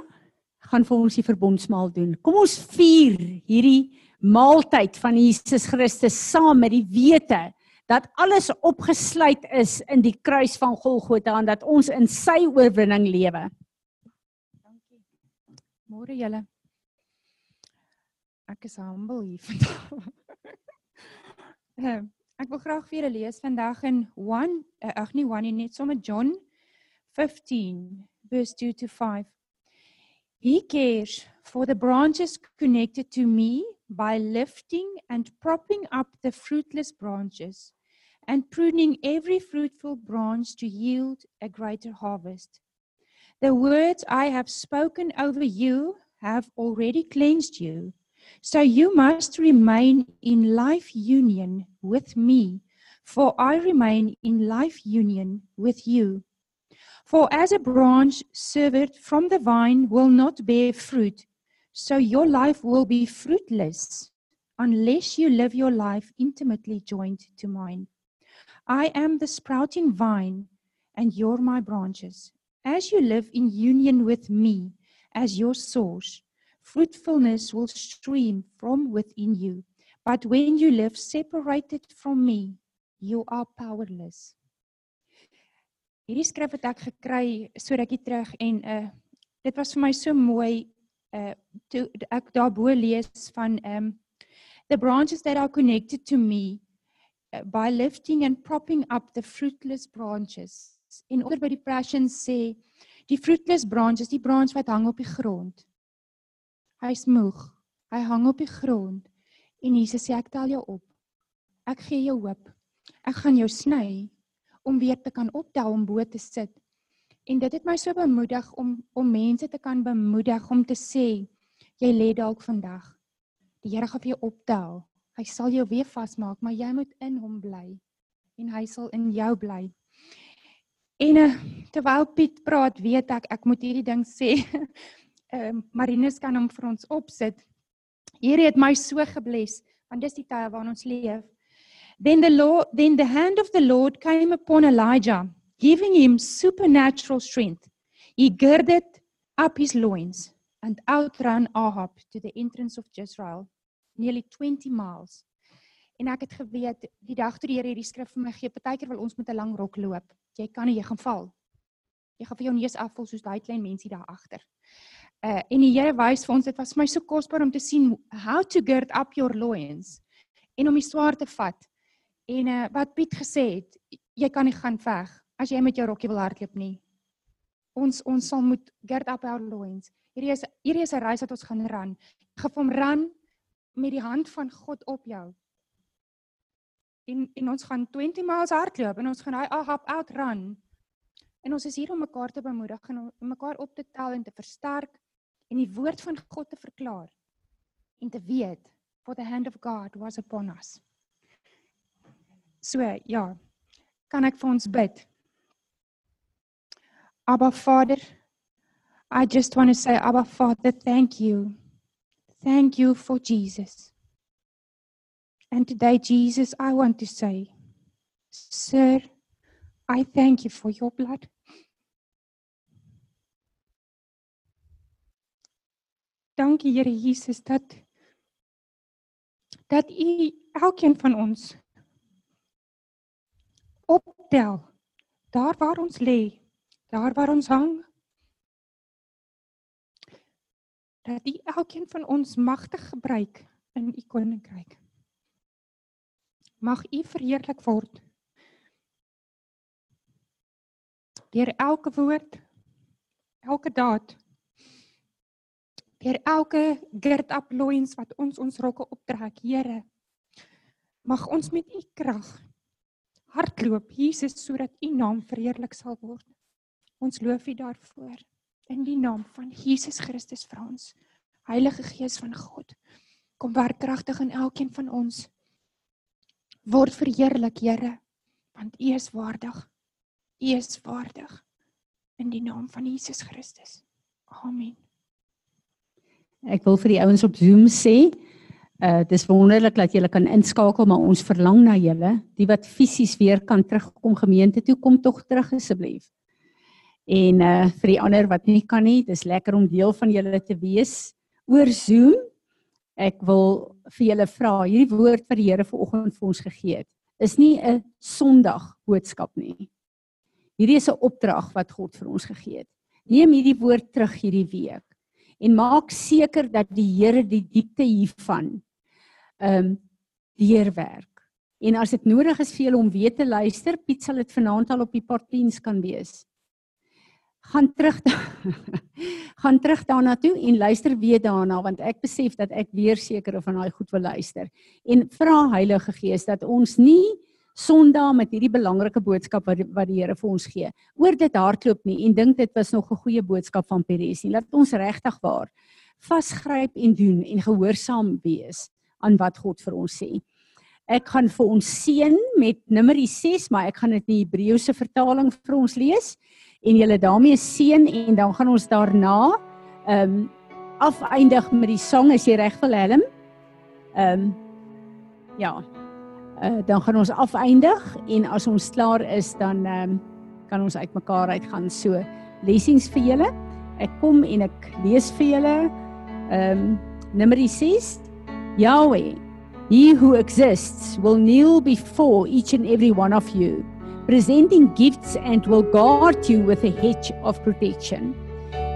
gaan vir ons die verbondsmaal doen. Kom ons vier hierdie maaltyd van Jesus Christus saam met die wete dat alles opgesluit is in die kruis van Golgotha en dat ons in sy oorwinning lewe. Môre julle. Ek is humble hier vandag. Ehm, ek wil graag vir julle lees vandag in 1 uh, ag nie 1 nie, net sommer John 15 verse 2 to 5. He cares for the branches connected to me by lifting and propping up the fruitless branches and pruning every fruitful branch to yield a greater harvest. The words I have spoken over you have already cleansed you. So you must remain in life union with me, for I remain in life union with you. For as a branch severed from the vine will not bear fruit, so your life will be fruitless unless you live your life intimately joined to mine. I am the sprouting vine, and you're my branches. As you live in union with me as your source, fruitfulness will stream from within you. But when you live separated from me, you are powerless. Hierdie skrif het ek gekry so rukkie terug en uh dit was vir my so mooi uh toe ek daarbo lees van um the branches that are connected to me uh, by lifting and propping up the fruitless branches. En onder by die passion sê die fruitless branches, die branch wat hang op die grond. Hy's moeg. Hy hang op die grond en Jesus sê ek tel jou op. Ek gee jou hoop. Ek gaan jou sny om weer te kan optel om bo te sit. En dit het my so bemoedig om om mense te kan bemoedig om te sê jy lê dalk vandag. Die Here gaan vir jou optel. Hy sal jou weer vasmaak, maar jy moet in hom bly en hy sal in jou bly. En uh, terwyl Piet praat, weet ek ek moet hierdie ding sê. Ehm uh, Marinus kan hom vir ons opsit. Hierdie het my so gebless want dis die tye waarin ons leef. Then the Lord then the hand of the Lord came upon Elijah, giving him supernatural strength. He girded up his loins and outran Ahab to the entrance of Jezreel, nearly 20 miles. En ek het geweet die dag toe die Here hierdie skrif vir my gee, partykeer wil ons met 'n lang rok loop. Jy kan nie, jy gaan val. Jy gaan vir jou neus afval soos daai klein mensie daar agter. Uh en die Here wys vir ons dit was vir my so kosbaar om te sien how to gird up your loins en om die swaard te vat. En uh wat Piet gesê het, jy kan nie gaan veg as jy met jou rokkie wil hardloop nie. Ons ons sal moet gird up our loins. Hierdie is hierdie is 'n reis wat ons gaan ran. Gaan hom ran met die hand van God op jou. En en ons gaan 20 miles hardloop en ons gaan daai Ahab outrun. En ons is hier om mekaar te bemoedig en om mekaar op te tel en te versterk en die woord van God te verklaar en te weet for the hand of God was upon us. So ja, kan ek vir ons bid? Abba Vader, I just want to say Abba Father, thank you. Thank you for Jesus. And today Jesus, I want to say, sir, I thank you for your blood. Dankie Here Jesus dat dat U elkeen van ons optel daar waar ons lê, daar waar ons hang. Dat U elkeen van ons magtig gebruik in U koninkryk. Mag U verheerlik word deur elke woord, elke daad, deur elke gird up loins wat ons ons rokke optrek, Here. Mag ons met U krag hardloop, Jesus, sodat U naam verheerlik sal word. Ons loof U daarvoor in die naam van Jesus Christus vir ons. Heilige Gees van God, kom werk kragtig in elkeen van ons. Word verheerlik, Here, want U is waardig. U is waardig in die naam van Jesus Christus. Amen. Ek wil vir die ouens op Zoom sê, uh dis wonderlik dat julle kan inskakel, maar ons verlang na julle, die wat fisies weer kan terugkom gemeente toe, kom tog terug asseblief. En uh vir die ander wat nie kan nie, dis lekker om deel van julle te wees oor Zoom. Ek wil vir julle vra, hierdie woord wat die Here vanoggend vir ons gegee het, is nie 'n Sondag boodskap nie. Hierdie is 'n opdrag wat God vir ons gegee het. Neem hierdie woord terug hierdie week en maak seker dat die Here die diepte hiervan ehm um, deurwerk. En as dit nodig is vir julle om weer te luister, Piet sal dit vanaand al op die parties kan wees. Gaan terug gaan terug daarna toe en luister weer daarna want ek besef dat ek weer seker van daai goed wil luister. En vra Heilige Gees dat ons nie Sondag met hierdie belangrike boodskap wat wat die Here vir ons gee. Oor dit hardloop nie en dink dit was nog 'n goeie boodskap van Peres nie. Laat ons regtig waar vasgryp en doen en gehoorsaam wees aan wat God vir ons sê. Ek gaan vir ons seën met Numeri 6, maar ek gaan dit in die Hebreëse vertaling vir ons lees en julle daarmee seën en dan gaan ons daarna ehm um, afeindig met die sang as jy reg wil Helm. Ehm um, ja, uh, dan gaan ons afeindig en as ons klaar is dan um, kan ons uitmekaar uitgaan so lessings vir julle. Ek kom en ek lees vir julle ehm um, Numeri 6 Yahweh He who exists will kneel before each and every one of you presenting gifts and will guard you with a hedge of protection.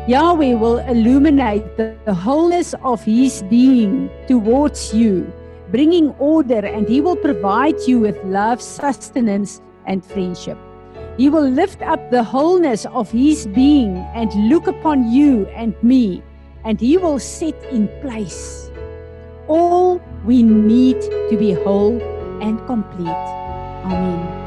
Yahweh will illuminate the, the wholeness of his being towards you bringing order, and He will provide you with love, sustenance, and friendship. He will lift up the wholeness of His being and look upon you and me, and He will set in place all we need to be whole and complete. Amen.